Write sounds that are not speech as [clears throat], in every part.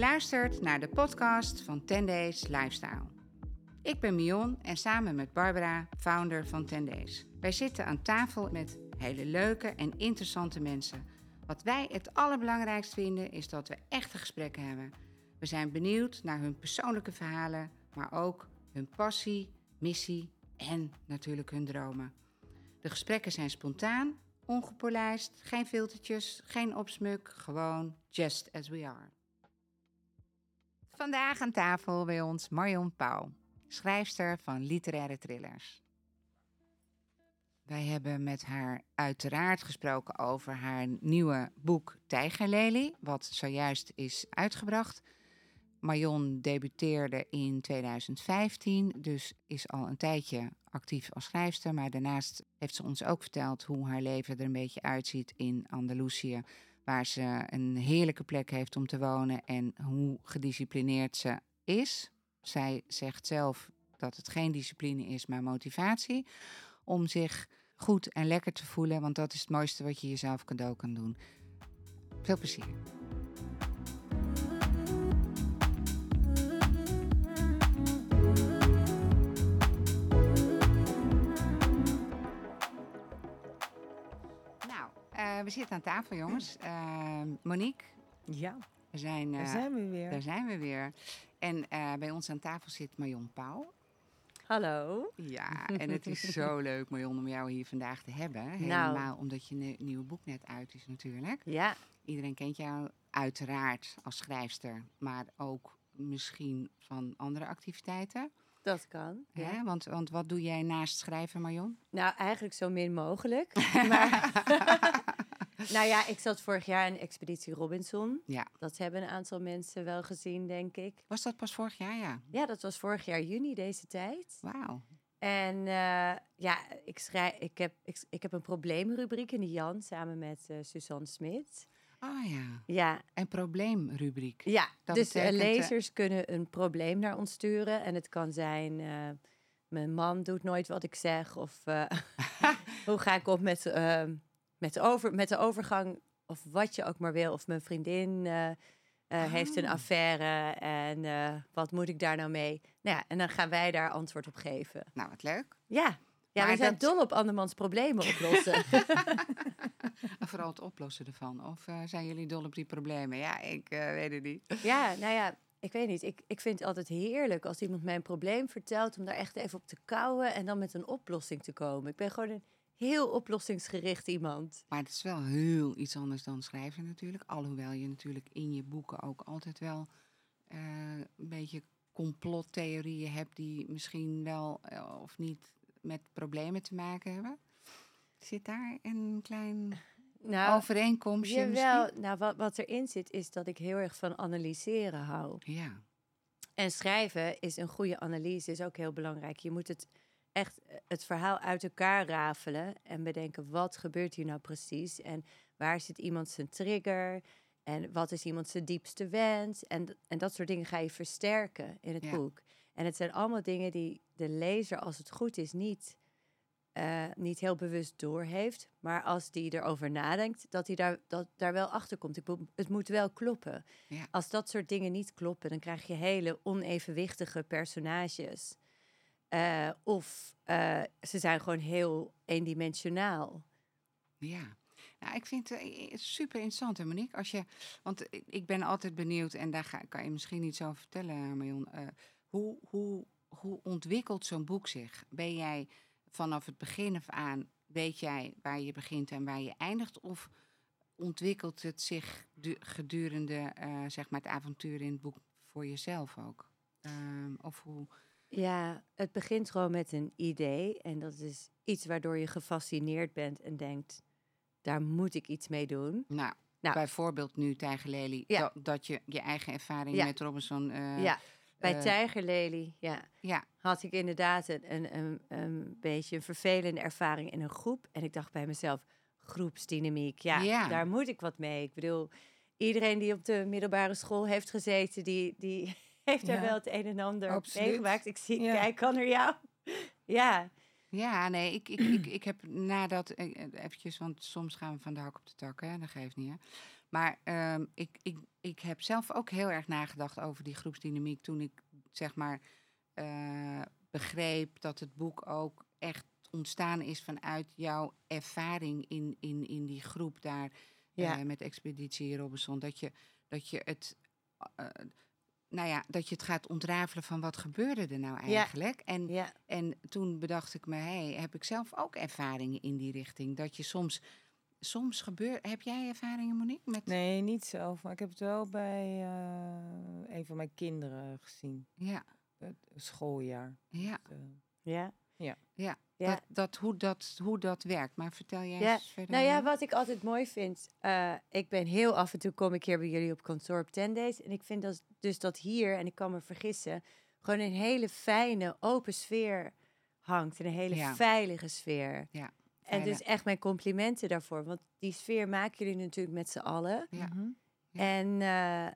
Luistert naar de podcast van 10 Days Lifestyle. Ik ben Mion en samen met Barbara, founder van 10 Days. Wij zitten aan tafel met hele leuke en interessante mensen. Wat wij het allerbelangrijkst vinden is dat we echte gesprekken hebben. We zijn benieuwd naar hun persoonlijke verhalen, maar ook hun passie, missie en natuurlijk hun dromen. De gesprekken zijn spontaan, ongepolijst, geen filtertjes, geen opsmuk, gewoon just as we are. Vandaag aan tafel bij ons Marion Pauw, schrijfster van literaire thrillers. Wij hebben met haar uiteraard gesproken over haar nieuwe boek Tijgerlelie, wat zojuist is uitgebracht. Marion debuteerde in 2015, dus is al een tijdje actief als schrijfster. Maar daarnaast heeft ze ons ook verteld hoe haar leven er een beetje uitziet in Andalusië. Waar ze een heerlijke plek heeft om te wonen en hoe gedisciplineerd ze is. Zij zegt zelf dat het geen discipline is, maar motivatie. Om zich goed en lekker te voelen, want dat is het mooiste wat je jezelf cadeau kan doen. Veel plezier. Eh, we zitten aan tafel, jongens. Uh, [clears throat] Monique, Ja, we zijn, daar eh, zijn we weer. daar zijn we weer. En eh, bij ons aan tafel zit Marion Pauw. Hallo. Ja, [laughs] en het is zo leuk, Marion, om jou hier vandaag te hebben. Nou. Helemaal omdat je ne- nieuwe boek net uit is natuurlijk. Ja, Iedereen kent jou uiteraard als schrijfster, maar ook misschien van andere activiteiten. dat kan. Ja. Hè? Want, want wat doe jij naast schrijven, Marion? Nou, eigenlijk zo min mogelijk. [laughs] maar, nou ja, ik zat vorig jaar in Expeditie Robinson. Ja. Dat hebben een aantal mensen wel gezien, denk ik. Was dat pas vorig jaar? Ja. Ja, dat was vorig jaar juni deze tijd. Wauw. En eh, ja, ik, schrijf, ik, heb, ik, ik heb een probleemrubriek in de Jan samen met eh, Suzanne Smit. Oh ja. Ja, En probleemrubriek. Ja, Dat dus eh, betekent, lezers kunnen een probleem naar ons sturen. En het kan zijn, mijn man doet nooit wat ik zeg. Of [laughs] hoe ga ik op met, eh, met, de over, met de overgang, of wat je ook maar wil. Of mijn vriendin eh, eh, heeft een Ah. affaire en eh, wat moet ik daar nou mee? Nou ja, en dan gaan wij daar antwoord op geven. Nou, wat leuk. Ja, ja Maar we zijn dat- dol op andermans problemen oplossen. En [laughs] [laughs] Vooral het oplossen ervan. Of zijn jullie dol op die problemen? Ja, ik weet het niet. Ja, nou ja, ik weet niet. Ik, ik vind het altijd heerlijk als iemand mij een probleem vertelt... om daar echt even op te kouwen en dan met een oplossing te komen. Ik ben gewoon een heel oplossingsgericht iemand. Maar het is wel heel iets anders dan schrijven natuurlijk. Alhoewel je natuurlijk in je boeken ook altijd wel eh, een beetje complottheorieën hebt... die misschien wel eh, of niet met problemen te maken hebben. Zit daar een klein [laughs] Nou, overeenkomstje jawel, misschien? nou wat, wat erin zit is dat ik heel erg van analyseren hou. Ja, En schrijven is een goede analyse, is ook heel belangrijk. Je moet het echt eh, het verhaal uit elkaar rafelen en bedenken wat gebeurt hier nou precies en waar zit iemand zijn trigger en wat is iemand zijn diepste wens en, en dat soort dingen ga je versterken in het Ja. boek. En het zijn allemaal dingen die de lezer, als het goed is, niet, eh, niet heel bewust doorheeft, maar als die erover nadenkt, dat hij daar, dat, daar wel achter komt. Ik het moet wel kloppen. ja. Als dat soort dingen niet kloppen, dan krijg je hele onevenwichtige personages. Eh, of eh, ze zijn gewoon heel eendimensionaal. Ja. Nou, ik vind het eh, super interessant, Monique. Als je, want ik- ben altijd benieuwd, en daar ga, kan je misschien iets over vertellen, Marion. hoe, hoe, hoe ontwikkelt zo'n boek zich? Ben jij vanaf het begin af aan, weet jij waar je begint en waar je eindigt? Of ontwikkelt het zich du- gedurende zeg maar het avontuur in het boek voor jezelf ook? Ehm, of hoe... Ja, het begint gewoon met een idee. En dat is iets waardoor je gefascineerd bent en denkt, daar moet ik iets mee doen. Nou, Nou. bijvoorbeeld nu Tijgerlelie, Ja. dat, dat je je eigen ervaring Ja. met Robinson... eh, ja, bij Tijgerlelie, ja. Ja, had ik inderdaad een, een, een, een beetje een vervelende ervaring in een groep. En ik dacht bij mezelf, groepsdynamiek, ja, Ja. daar moet ik wat mee. Ik bedoel, iedereen die op de middelbare school heeft gezeten, die, die heeft daar Ja, wel het een en ander absoluut. meegemaakt. Ik zie, Ja. kijk, kan er jou. [laughs] Ja, Ja, nee, ik, ik, ik, ik heb nadat, eh, eventjes, want soms gaan we van de hak op de tak, hè, dat geeft niet, hè. Maar ehm, ik, ik, ik heb zelf ook heel erg nagedacht over die groepsdynamiek toen ik zeg maar eh, begreep dat het boek ook echt ontstaan is vanuit jouw ervaring in, in, in die groep daar Ja. eh, met Expeditie Robinson. Dat je, dat je het. eh, nou ja, dat je het gaat ontrafelen van wat gebeurde er nou Ja. eigenlijk. En Ja, en toen bedacht ik me, hey, heb ik zelf ook ervaringen in die richting? Dat je soms, soms gebeurt. Heb jij ervaringen, Monique? Met, Nee, niet zelf. Maar ik heb het wel bij eh, een van mijn kinderen gezien. Ja, Het schooljaar. ja, Dus, eh, ja. Ja. Ja. Dat, dat, hoe, dat, hoe dat werkt. Maar vertel jij Ja, eens verder. Nou ja, wat ik altijd mooi vind, eh, ik ben heel af en toe kom ik hier bij jullie op kantoor op 10 days. En ik vind dat, dus dat hier, en ik kan me vergissen, gewoon een hele fijne, open sfeer hangt. En een hele Ja. veilige sfeer. Ja, En dus echt mijn complimenten daarvoor. Want die sfeer maken jullie natuurlijk met z'n allen. Ja. mhm. Ja. En eh,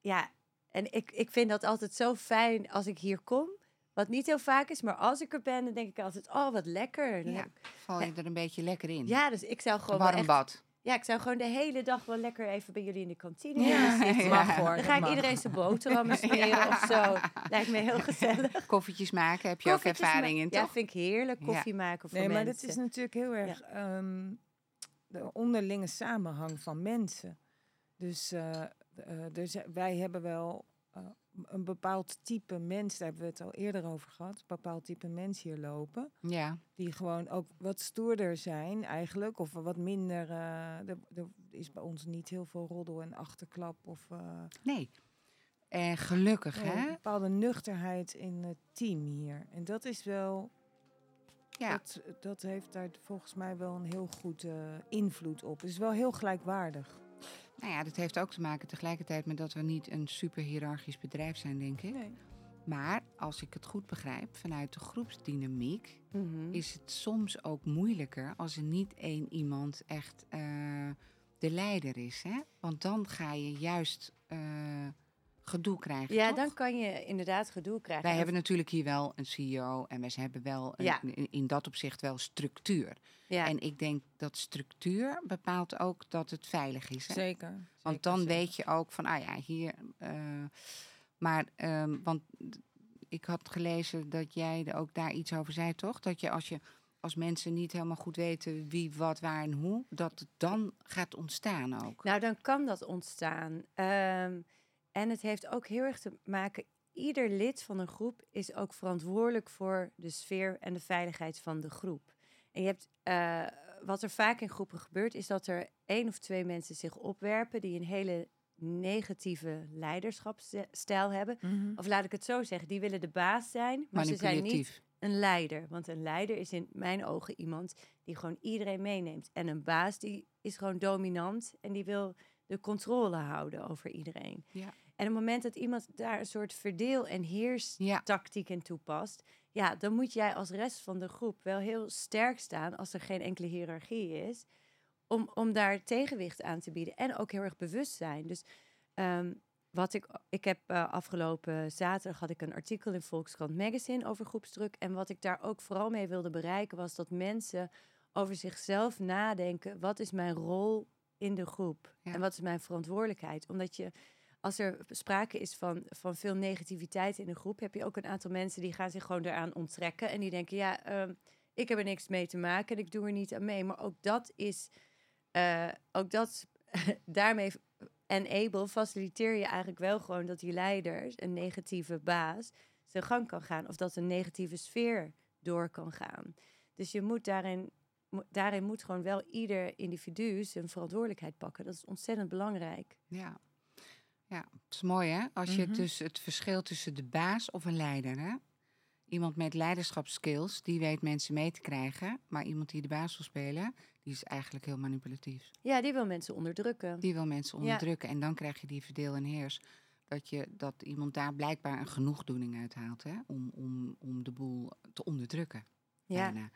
ja, en ik, ik vind dat altijd zo fijn als ik hier kom. Wat niet heel vaak is, maar als ik er ben, dan denk ik altijd, oh, wat lekker. Dan Ja, ik- val je er een beetje lekker in. ja dus ik zou gewoon wel Warm echt bad. ja, ik zou gewoon de hele dag wel lekker even bij jullie in de kantine Ja, willen zitten. ja. Mag hoor. Dan ga ik mag. iedereen zijn boterhammen [laughs] smeren Ja. of zo. Lijkt me heel gezellig. [laughs] Koffietjes maken, heb je ook ervaring in, Ja, toch? vind ik heerlijk. Ja. Koffie maken voor Nee, maar mensen. dat is natuurlijk heel erg ehm, de onderlinge samenhang van mensen. Dus eh, eh, dus wij hebben wel eh, een bepaald type mens, daar hebben we het al eerder over gehad, een bepaald type mens hier lopen. Ja, Die gewoon ook wat stoerder zijn eigenlijk, of wat minder. eh, er, er is bij ons niet heel veel roddel en achterklap. Of eh, nee. En gelukkig, hè? een bepaalde nuchterheid in het team hier. En dat is wel Ja. Dat, dat heeft daar volgens mij wel een heel goed eh, invloed op. Het is wel heel gelijkwaardig. Nou ja, dat heeft ook te maken tegelijkertijd met dat we niet een super hiërarchisch bedrijf zijn, denk ik. Nee. Maar als ik het goed begrijp, vanuit de groepsdynamiek Mhm. is het soms ook moeilijker als er niet één iemand echt eh, de leider is. Hè? Want dan ga je juist eh, gedoe krijgen. Ja, toch? dan kan je inderdaad gedoe krijgen. Wij En hebben natuurlijk hier wel een CEO en wij hebben wel een- Ja. in, in dat opzicht wel structuur. ja. En ik denk dat structuur bepaalt ook dat het veilig is. Hè? Zeker. Want zeker, dan zeker. weet je ook van, ah ja, hier. eh, maar, ehm, want ik had gelezen dat jij er ook daar iets over zei, toch? Dat je als je als mensen niet helemaal goed weten wie, wat, waar en hoe, dat het dan gaat ontstaan ook. Nou, dan kan dat ontstaan. Ehm, en het heeft ook heel erg te maken. Ieder lid van een groep is ook verantwoordelijk voor de sfeer en de veiligheid van de groep. En je hebt, eh, wat er vaak in groepen gebeurt, is dat er één of twee mensen zich opwerpen die een hele negatieve leiderschapsstijl hebben. Mhm. Of laat ik het zo zeggen, die willen de baas zijn, maar ze zijn niet een leider. Want een leider is in mijn ogen iemand die gewoon iedereen meeneemt. En een baas die is gewoon dominant en die wil de controle houden over iedereen. Ja. En op het moment dat iemand daar een soort verdeel- en heerstactiek in toepast, ja, dan moet jij als rest van de groep wel heel sterk staan als er geen enkele hiërarchie is, om, om daar tegenwicht aan te bieden. En ook heel erg bewust zijn. Dus ehm, wat ik, ik heb eh, afgelopen zaterdag had ik een artikel in Volkskrant Magazine over groepsdruk. En wat ik daar ook vooral mee wilde bereiken was dat mensen over zichzelf nadenken. Wat is mijn rol in de groep? Ja. En wat is mijn verantwoordelijkheid? Omdat je, als er sprake is van, van veel negativiteit in een groep, heb je ook een aantal mensen die gaan zich gewoon eraan onttrekken. En die denken, ja, ehm, ik heb er niks mee te maken en ik doe er niet aan mee. Maar ook dat is, eh, ook dat, [laughs] daarmee enable, faciliteer je eigenlijk wel gewoon dat die leider, een negatieve baas, zijn gang kan gaan. Of dat een negatieve sfeer door kan gaan. Dus je moet daarin, daarin moet gewoon wel ieder individu zijn verantwoordelijkheid pakken. Dat is ontzettend belangrijk. ja. Ja, het is mooi hè? Als je Mhm. dus het verschil tussen de baas of een leider, hè? Iemand met leiderschapskills, die weet mensen mee te krijgen. Maar iemand die de baas wil spelen, die is eigenlijk heel manipulatief. Ja, die wil mensen onderdrukken. Die wil mensen Ja. onderdrukken. En dan krijg je die verdeel en heers. Dat, je, dat iemand daar blijkbaar een genoegdoening uithaalt. Hè? Om, om, om de boel te onderdrukken. Ja. bijna.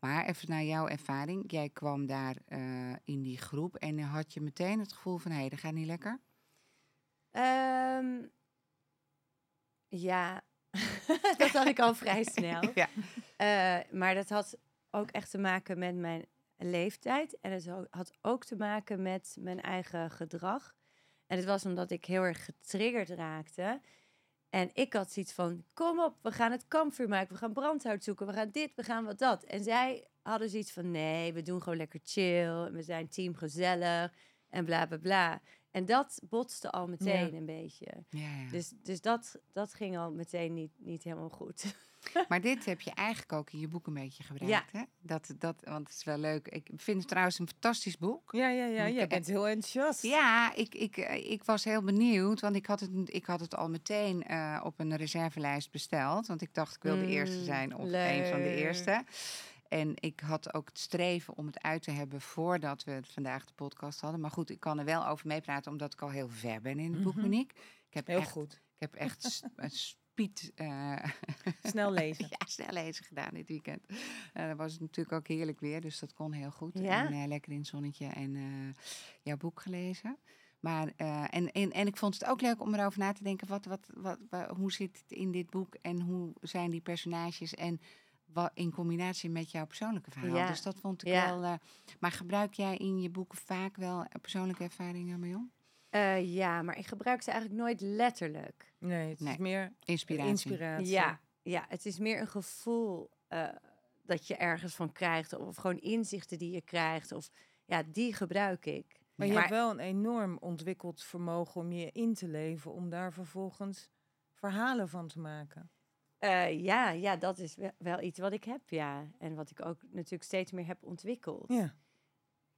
Maar even naar jouw ervaring. Jij kwam daar eh, in die groep. En had je meteen het gevoel van... hé, hey, dat gaat niet lekker? Ehm, ja, [laughs] dat had ik al vrij [laughs] snel. Ja. Eh, maar dat had ook echt te maken met mijn leeftijd. En het had ook te maken met mijn eigen gedrag. En het was omdat ik heel erg getriggerd raakte. En ik had zoiets van, kom op, we gaan het kampvuur maken. We gaan brandhout zoeken, we gaan dit, we gaan wat dat. En zij hadden zoiets van, nee, we doen gewoon lekker chill. We zijn team gezellig en bla, bla, bla. En dat botste al meteen een beetje. Ja, ja. Dus, dus dat, dat ging al meteen niet, niet helemaal goed. [laughs] Maar dit heb je eigenlijk ook in je boek een beetje gebruikt, hè? Dat, dat, want het is wel leuk. Ik vind het trouwens een fantastisch boek. Ja, ja, ja. Jij heb- bent heel enthousiast. Ja, ik, ik, eh, ik was heel benieuwd, want ik had het, ik had het al meteen eh, op een reservelijst besteld. Want ik dacht, ik wil de eerste Mm, zijn of een van de eerste. En ik had ook het streven om het uit te hebben voordat we het vandaag de podcast hadden. Maar goed, ik kan er wel over meepraten, omdat ik al heel ver ben in het boek, Mhm. Monique. Ik heb Heel echt, goed. Ik heb echt [laughs] een speed... eh, Snel lezen. [laughs] ja, snel lezen gedaan dit weekend. Eh dan was het natuurlijk ook heerlijk weer, dus dat kon heel goed. Ja? En eh, lekker in het zonnetje en jouw boek gelezen. Maar, en, en, en ik vond het ook leuk om erover na te denken, wat, wat, wat, wa- hoe zit het in dit boek en hoe zijn die personages en in combinatie met jouw persoonlijke verhaal. Ja. Dus dat vond ik Ja. wel... eh, maar gebruik jij in je boeken vaak wel eh, persoonlijke ervaringen, Marion? Eh, ja, maar ik gebruik ze eigenlijk nooit letterlijk. Nee, het Nee. is meer Inspiratie. inspiratie. Ja, ja, het is meer een gevoel eh, dat je ergens van krijgt. Of gewoon inzichten die je krijgt. Of ja, die gebruik ik. Maar je Maar- hebt wel een enorm ontwikkeld vermogen om je in te leven, om daar vervolgens verhalen van te maken. Eh, ja, ja, dat is wel, wel iets wat ik heb, ja. En wat ik ook natuurlijk steeds meer heb ontwikkeld. Ja.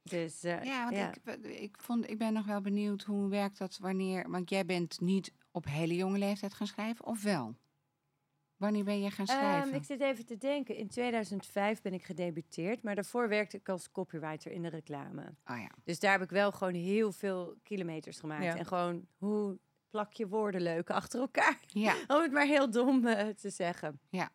Dus eh, Ja, want ja. Ik, ik, vond, ik ben nog wel benieuwd hoe werkt dat wanneer... Want jij bent niet op hele jonge leeftijd gaan schrijven, of wel? Wanneer ben je gaan schrijven? Ehm, ik zit even te denken. In 2005 ben ik gedebuteerd, maar daarvoor werkte ik als copywriter in de reclame. Oh ja. Dus daar heb ik wel gewoon heel veel kilometers gemaakt. Ja. En gewoon hoe plak je woorden leuk achter elkaar. Ja, [laughs] Om het maar heel dom eh, te zeggen. Ja.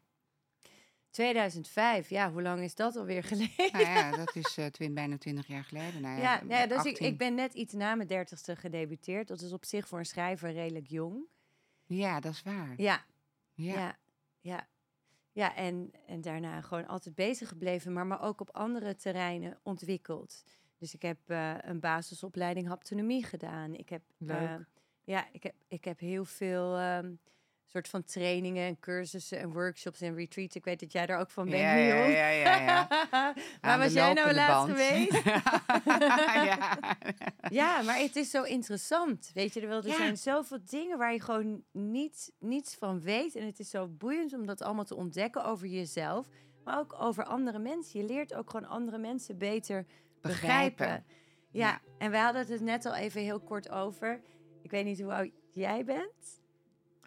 2005, ja, hoe lang is dat alweer [laughs] geleden? nou ja, dat is twin, bijna twintig jaar geleden. Nou Ja, nou ja, dus ik, 18. ik ben net iets na mijn dertigste gedebuteerd. Dat is op zich voor een schrijver redelijk jong. Ja, dat is waar. Ja, Ja. ja, ja. Ja, en, en daarna gewoon altijd bezig gebleven, maar, maar ook op andere terreinen ontwikkeld. Dus ik heb eh, een basisopleiding haptonomie gedaan. Ik heb, Leuk. Ja, ik heb, ik heb heel veel ehm, soort van trainingen en cursussen en workshops en retreats. Ik weet dat jij daar ook van bent, Ja, ja, Mion. ja, ja, [laughs] de was jij nou laatst band. geweest? [laughs] ja. Ja, maar het is zo interessant. Weet je, er, wel, er Ja. zijn zoveel dingen waar je gewoon niet, niets van weet. En het is zo boeiend om dat allemaal te ontdekken over jezelf. Maar ook over andere mensen. Je leert ook gewoon andere mensen beter begrijpen. Begrijpen. Ja, en we hadden het net al even heel kort over. Ik weet niet hoe oud jij bent.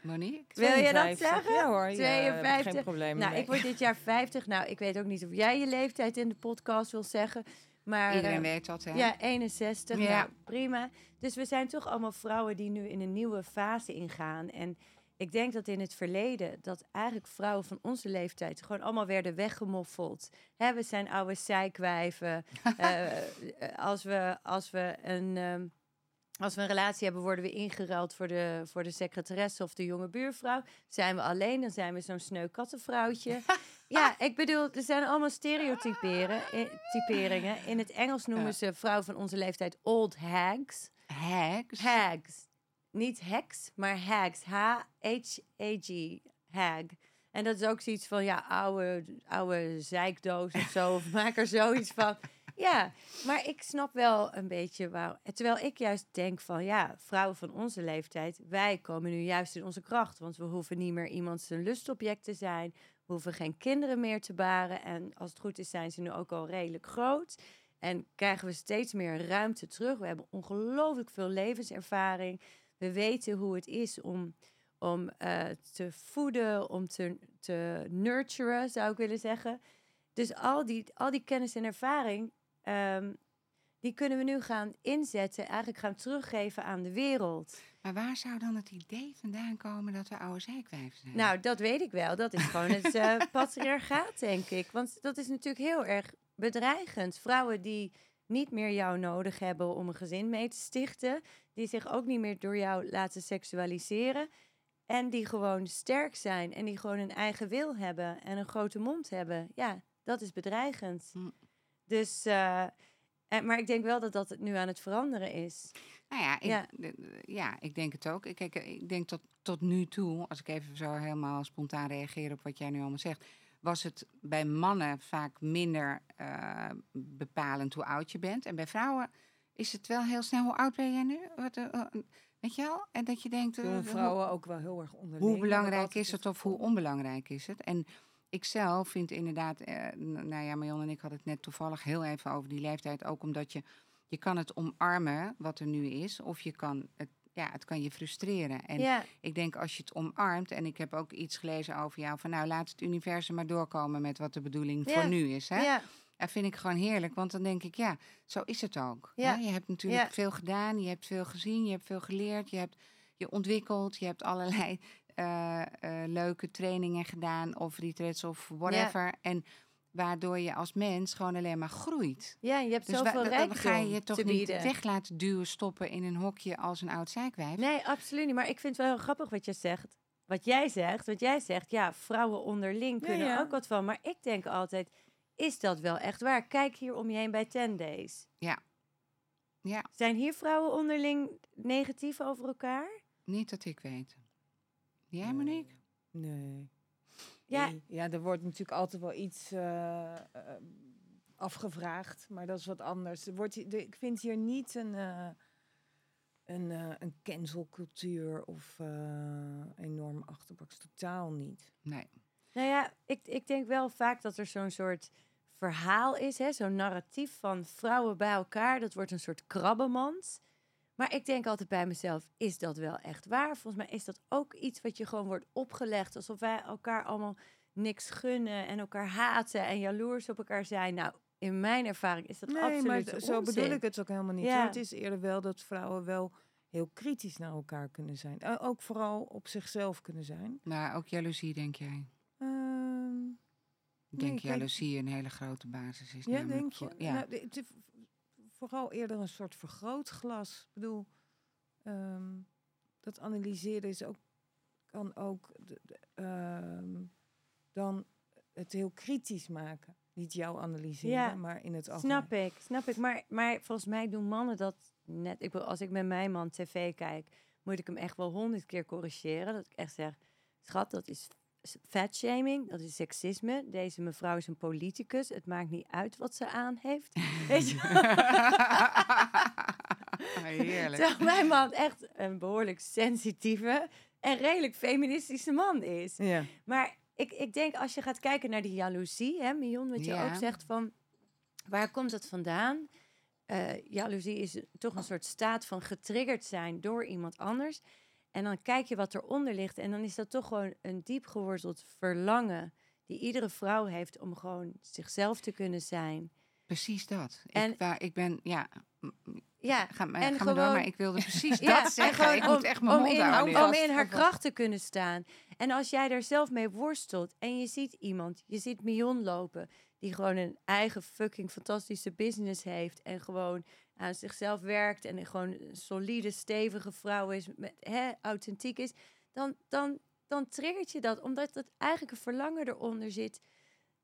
Monique? Wil je dat 52. zeggen? Ja hoor, ja, daar heb ik 52. geen probleem Nou, mee. ik word dit jaar 50. Nou, ik weet ook niet of jij je leeftijd in de podcast wil zeggen. Maar, Iedereen eh, weet dat, hè? ja, 61. Ja. Nou, prima. Dus we zijn toch allemaal vrouwen die nu in een nieuwe fase ingaan. En ik denk dat in het verleden dat eigenlijk vrouwen van onze leeftijd gewoon allemaal werden weggemoffeld. Hè, we zijn oude zijkwijven. [laughs] Eh, als, we, als, we een, ehm, als we een relatie hebben, worden we ingeruild voor de, voor de secretaresse of de jonge buurvrouw. Zijn we alleen, dan zijn we zo'n sneu kattenvrouwtje. [laughs] ja, ik bedoel, er zijn allemaal stereotyperen, eh, typeringen. In het Engels noemen Ja. ze vrouwen van onze leeftijd old hags. Hags. Hags. Niet heks, maar hags. H-H-A-G. Hag. En dat is ook zoiets van, ja, oude, oude zeikdoos of zo. Of maak er zoiets van. [laughs] Ja, maar ik snap wel een beetje waar. Terwijl ik juist denk van, ja, vrouwen van onze leeftijd, wij komen nu juist in onze kracht. Want we hoeven niet meer iemand zijn lustobject te zijn. We hoeven geen kinderen meer te baren. En als het goed is, zijn ze nu ook al redelijk groot. En krijgen we steeds meer ruimte terug. We hebben ongelooflijk veel levenservaring. We weten hoe het is om, om eh, te voeden, om te, te nurturen, zou ik willen zeggen. Dus al die, al die kennis en ervaring, ehm, die kunnen we nu gaan inzetten, eigenlijk gaan teruggeven aan de wereld. Maar waar zou dan het idee vandaan komen dat we oude zijkwijven zijn? Nou, dat weet ik wel. Dat is gewoon het eh [laughs] patriarchaat, denk ik. Want dat is natuurlijk heel erg bedreigend. Vrouwen die niet meer jou nodig hebben om een gezin mee te stichten, die zich ook niet meer door jou laten seksualiseren. En die gewoon sterk zijn en die gewoon een eigen wil hebben en een grote mond hebben. Ja, dat is bedreigend. Hm. Dus, eh, en, maar ik denk wel dat dat het nu aan het veranderen is. Nou ja, ik, Ja. ik denk het ook. Ik, kijk, ik denk tot, tot nu toe, als ik even zo helemaal spontaan reageer op wat jij nu allemaal zegt, was het bij mannen vaak minder eh, bepalend hoe oud je bent. En bij vrouwen is het wel heel snel, hoe oud ben jij nu? Wat, eh, weet je wel? En dat je denkt, Doen hoe- vrouwen ook wel heel erg onderling. hoe belangrijk is het of hoe onbelangrijk is het? En ik zelf vind inderdaad, eh, nou ja, Marion en ik hadden het net toevallig heel even over die leeftijd. Ook omdat je, je kan het omarmen wat er nu is, of je kan het, ja, het kan je frustreren. En ja, ik denk als je het omarmt, en ik heb ook iets gelezen over jou, van nou laat het universum maar doorkomen met wat de bedoeling Ja, voor nu is. Hè? ja, Dat vind ik gewoon heerlijk, want dan denk ik, ja, zo is het ook. Ja. Je hebt natuurlijk veel gedaan, je hebt veel gezien, je hebt veel geleerd, je hebt je ontwikkeld, je hebt allerlei eh, eh, leuke trainingen gedaan of retreats of whatever. En waardoor je als mens gewoon alleen maar groeit. ja, je hebt Dus zoveel wa- dan rijkdom ga je je toch niet weg laten duwen, stoppen in een hokje als een oud zijkwijf. Nee, absoluut niet. Maar ik vind het wel heel grappig wat je zegt. Wat jij zegt, wat jij zegt, ja, vrouwen onderling Ja, kunnen ja. ook wat van. Maar ik denk altijd, is dat wel echt waar? Kijk hier om je heen bij 10 Days. Ja. Ja, Zijn hier vrouwen onderling negatief over elkaar? niet dat ik weet. Jij, Monique? Nee. Ja, Nee. Ja, er wordt natuurlijk altijd wel iets eh, eh, afgevraagd, maar dat is wat anders. Er wordt, ik vind hier niet een, eh, een, eh, een cancelcultuur of eh, enorm achterbaks. Totaal niet. Nee. Nou ja, ik, ik denk wel vaak dat er zo'n soort verhaal is, hè? zo'n narratief van vrouwen bij elkaar. Dat wordt een soort krabbenmand. Maar ik denk altijd bij mezelf, is dat wel echt waar? Volgens mij is dat ook iets wat je gewoon wordt opgelegd. Alsof wij elkaar allemaal niks gunnen en elkaar haten en jaloers op elkaar zijn. Nou, in mijn ervaring is dat Nee, absoluut maar zo bedoel ik het ook helemaal niet. Ja. Het is eerder wel dat vrouwen wel heel kritisch naar elkaar kunnen zijn. Eh, ook vooral op zichzelf kunnen zijn. Maar ook jaloezie, denk jij? Ehm, Ik Nee, denk kijk- jaloezie een hele grote basis is. Ja, denk je? voor- ja. Nou, vooral eerder een soort vergrootglas. Ik bedoel, ehm, dat analyseren is ook, kan ook de- de, ehm, dan het heel kritisch maken. Niet jou analyseren, Ja, maar in het algemeen. Snap ik, snap ik. Maar, maar volgens mij doen mannen dat net. Ik bedoel, als ik met mijn man tv kijk, moet ik hem echt wel honderd keer corrigeren. Dat ik echt zeg, schat, dat is fatshaming, dat is seksisme. Deze mevrouw is een politicus. Het maakt niet uit wat ze aan heeft. [laughs] Weet je? [laughs] Heerlijk. Terwijl mijn man echt een behoorlijk sensitieve en redelijk feministische man is. Ja. Maar ik, ik denk als je gaat kijken naar die jaloezie, hè, Mion, wat je Ja. ook zegt van waar komt het vandaan? Eh jaloezie is toch een soort staat van getriggerd zijn door iemand anders. En dan kijk je wat eronder ligt en dan is dat toch gewoon een diep geworteld verlangen die iedere vrouw heeft om gewoon zichzelf te kunnen zijn. Precies dat. En- ik, waar, ik ben, ja, Ja, ga, maar, en ga maar door, maar ik wilde [laughs] precies Ja, dat en zeggen. gewoon Ik moet om- echt mijn om mond in, houden. om, nu. om in haar kracht te kunnen staan. En als jij daar zelf mee worstelt en je ziet iemand, je ziet Mion lopen, die gewoon een eigen fucking fantastische business heeft en gewoon aan zichzelf werkt en gewoon een solide, stevige vrouw is, met, hè, authentiek is, dan, dan, dan triggert je dat, omdat het eigenlijk een verlangen eronder zit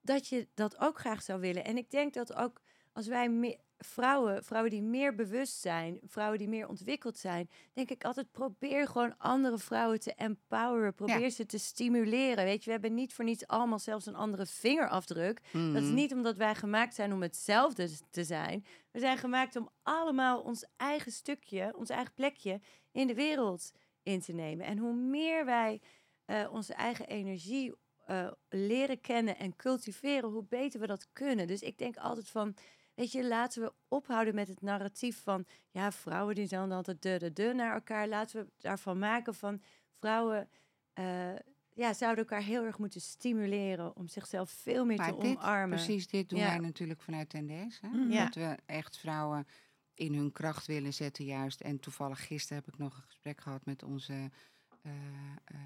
dat je dat ook graag zou willen. En ik denk dat ook als wij vrouwen, vrouwen die meer bewust zijn, vrouwen die meer ontwikkeld zijn, denk ik altijd probeer gewoon andere vrouwen te empoweren, probeer ze te stimuleren. Weet je, we hebben niet voor niets allemaal zelfs een andere vingerafdruk. Dat is Mhm. niet omdat wij gemaakt zijn om hetzelfde te zijn. We zijn gemaakt om allemaal ons eigen stukje, ons eigen plekje in de wereld in te nemen. En hoe meer wij eh, onze eigen energie eh, leren kennen en cultiveren, hoe beter we dat kunnen. Dus ik denk altijd van, weet je, laten we ophouden met het narratief van, ja, vrouwen die zijn dan altijd de, de, de naar elkaar. Laten we daarvan maken van vrouwen, eh, ja, zouden elkaar heel erg moeten stimuleren om zichzelf veel meer te Maar dit, omarmen. precies dit doen Ja. wij natuurlijk vanuit Tendes. Hè? Mhm. Ja. Dat we echt vrouwen in hun kracht willen zetten juist. En toevallig gisteren heb ik nog een gesprek gehad met onze, eh, eh,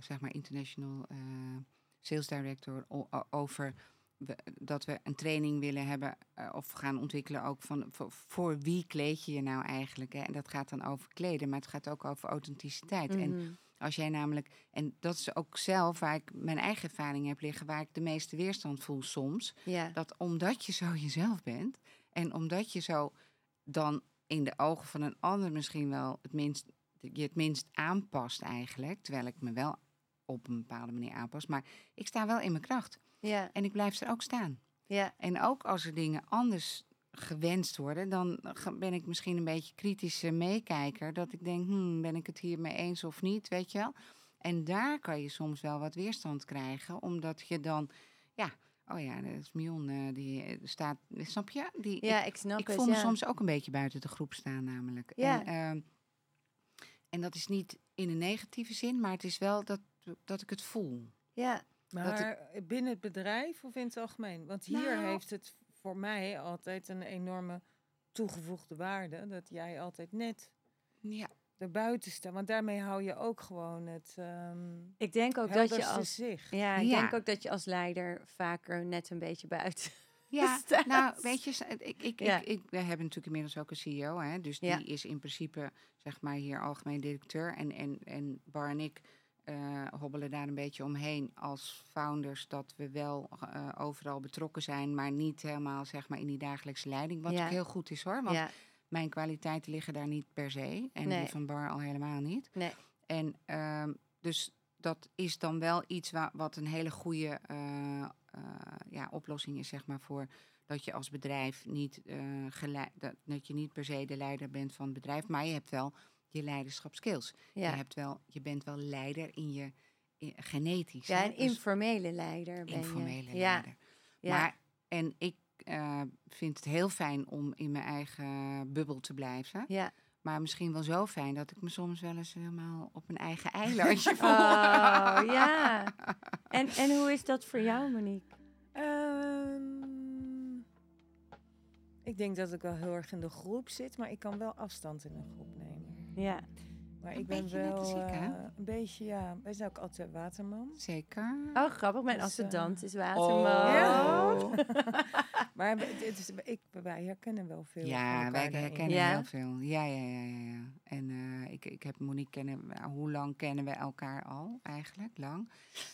zeg maar, international sales director over we- dat we een training willen hebben eh, of gaan ontwikkelen ook van voor, voor wie kleed je je nou eigenlijk. Hè? En dat gaat dan over kleden, maar het gaat ook over authenticiteit. En Mhm. Als jij namelijk, en dat is ook zelf waar ik mijn eigen ervaring heb liggen, waar ik de meeste weerstand voel soms. Ja. Dat omdat je zo jezelf bent en omdat je zo dan in de ogen van een ander misschien wel het minst, je het minst aanpast eigenlijk. Terwijl ik me wel op een bepaalde manier aanpas. Maar ik sta wel in mijn kracht. Ja. En ik blijf er ook staan. Ja. En ook als er dingen anders gewenst worden, dan ben ik misschien een beetje kritische meekijker. Dat ik denk, hmm, ben ik het hiermee eens of niet, weet je wel? En daar kan je soms wel wat weerstand krijgen, omdat je dan, ja, oh ja, dat is Mion, eh, die eh, staat, snap je? Die, Ja, ik snap ik het. voel me ja. soms ook een beetje buiten de groep staan, namelijk. Ja. En, ehm, en dat is niet in een negatieve zin, maar het is wel dat, dat ik het voel. Ja. Maar binnen het bedrijf of in het algemeen? Want hier Nou- heeft het voor mij altijd een enorme toegevoegde waarde. Dat jij altijd net Ja, erbuiten staat. Want daarmee hou je ook gewoon het ehm Ik denk ook dat je als... zicht. Ja, ik Ja. denk ook dat je als leider vaker net een beetje buiten ja [laughs] staat. nou, weet je, ik, ik, Ja. ik, ik, we hebben natuurlijk inmiddels ook een CEO, hè, dus Ja. die is in principe, zeg maar, hier algemeen directeur. En, en, en Bar en ik eh, hobbelen daar een beetje omheen als founders, dat we wel eh, overal betrokken zijn, maar niet helemaal, zeg maar, in die dagelijkse leiding. Wat Ja. ook heel goed is hoor, want Ja, mijn kwaliteiten liggen daar niet per se. En Nee. die van Bar al helemaal niet. nee. En ehm, dus dat is dan wel iets wa wat een hele goede eh, ja, oplossing is, zeg maar, voor dat je als bedrijf niet, dat, dat je niet per se de leider bent van het bedrijf, maar je hebt wel je leiderschapskills. Ja. Je, hebt wel, je bent wel leider in je in- genetisch. ja, een Dus informele leider ben informele je. Ja, leider. ja. Maar, en ik eh, vind het heel fijn om in mijn eigen bubbel te blijven. ja. Maar misschien wel zo fijn dat ik me soms wel eens helemaal op een eigen eilandje [laughs] voel. Oh, ja. En, en hoe is dat voor jou, Monique? Ehm, ik denk dat ik wel heel erg in de groep zit, maar ik kan wel afstand in een groep nemen. Ja. Maar Een ik ben wel als ik, hè? eh, een beetje, ja, wij zijn ook altijd waterman. Zeker. Oh, grappig. Mijn Dus, ascendant eh, is waterman. Ja. [laughs] Maar het is, ik, wij herkennen wel veel. Ja, wij herkennen Ja? heel veel. Ja, ja, ja, ja. ja. En eh, ik, ik heb Monique kennen. we- Hoe lang kennen we elkaar al eigenlijk? Lang.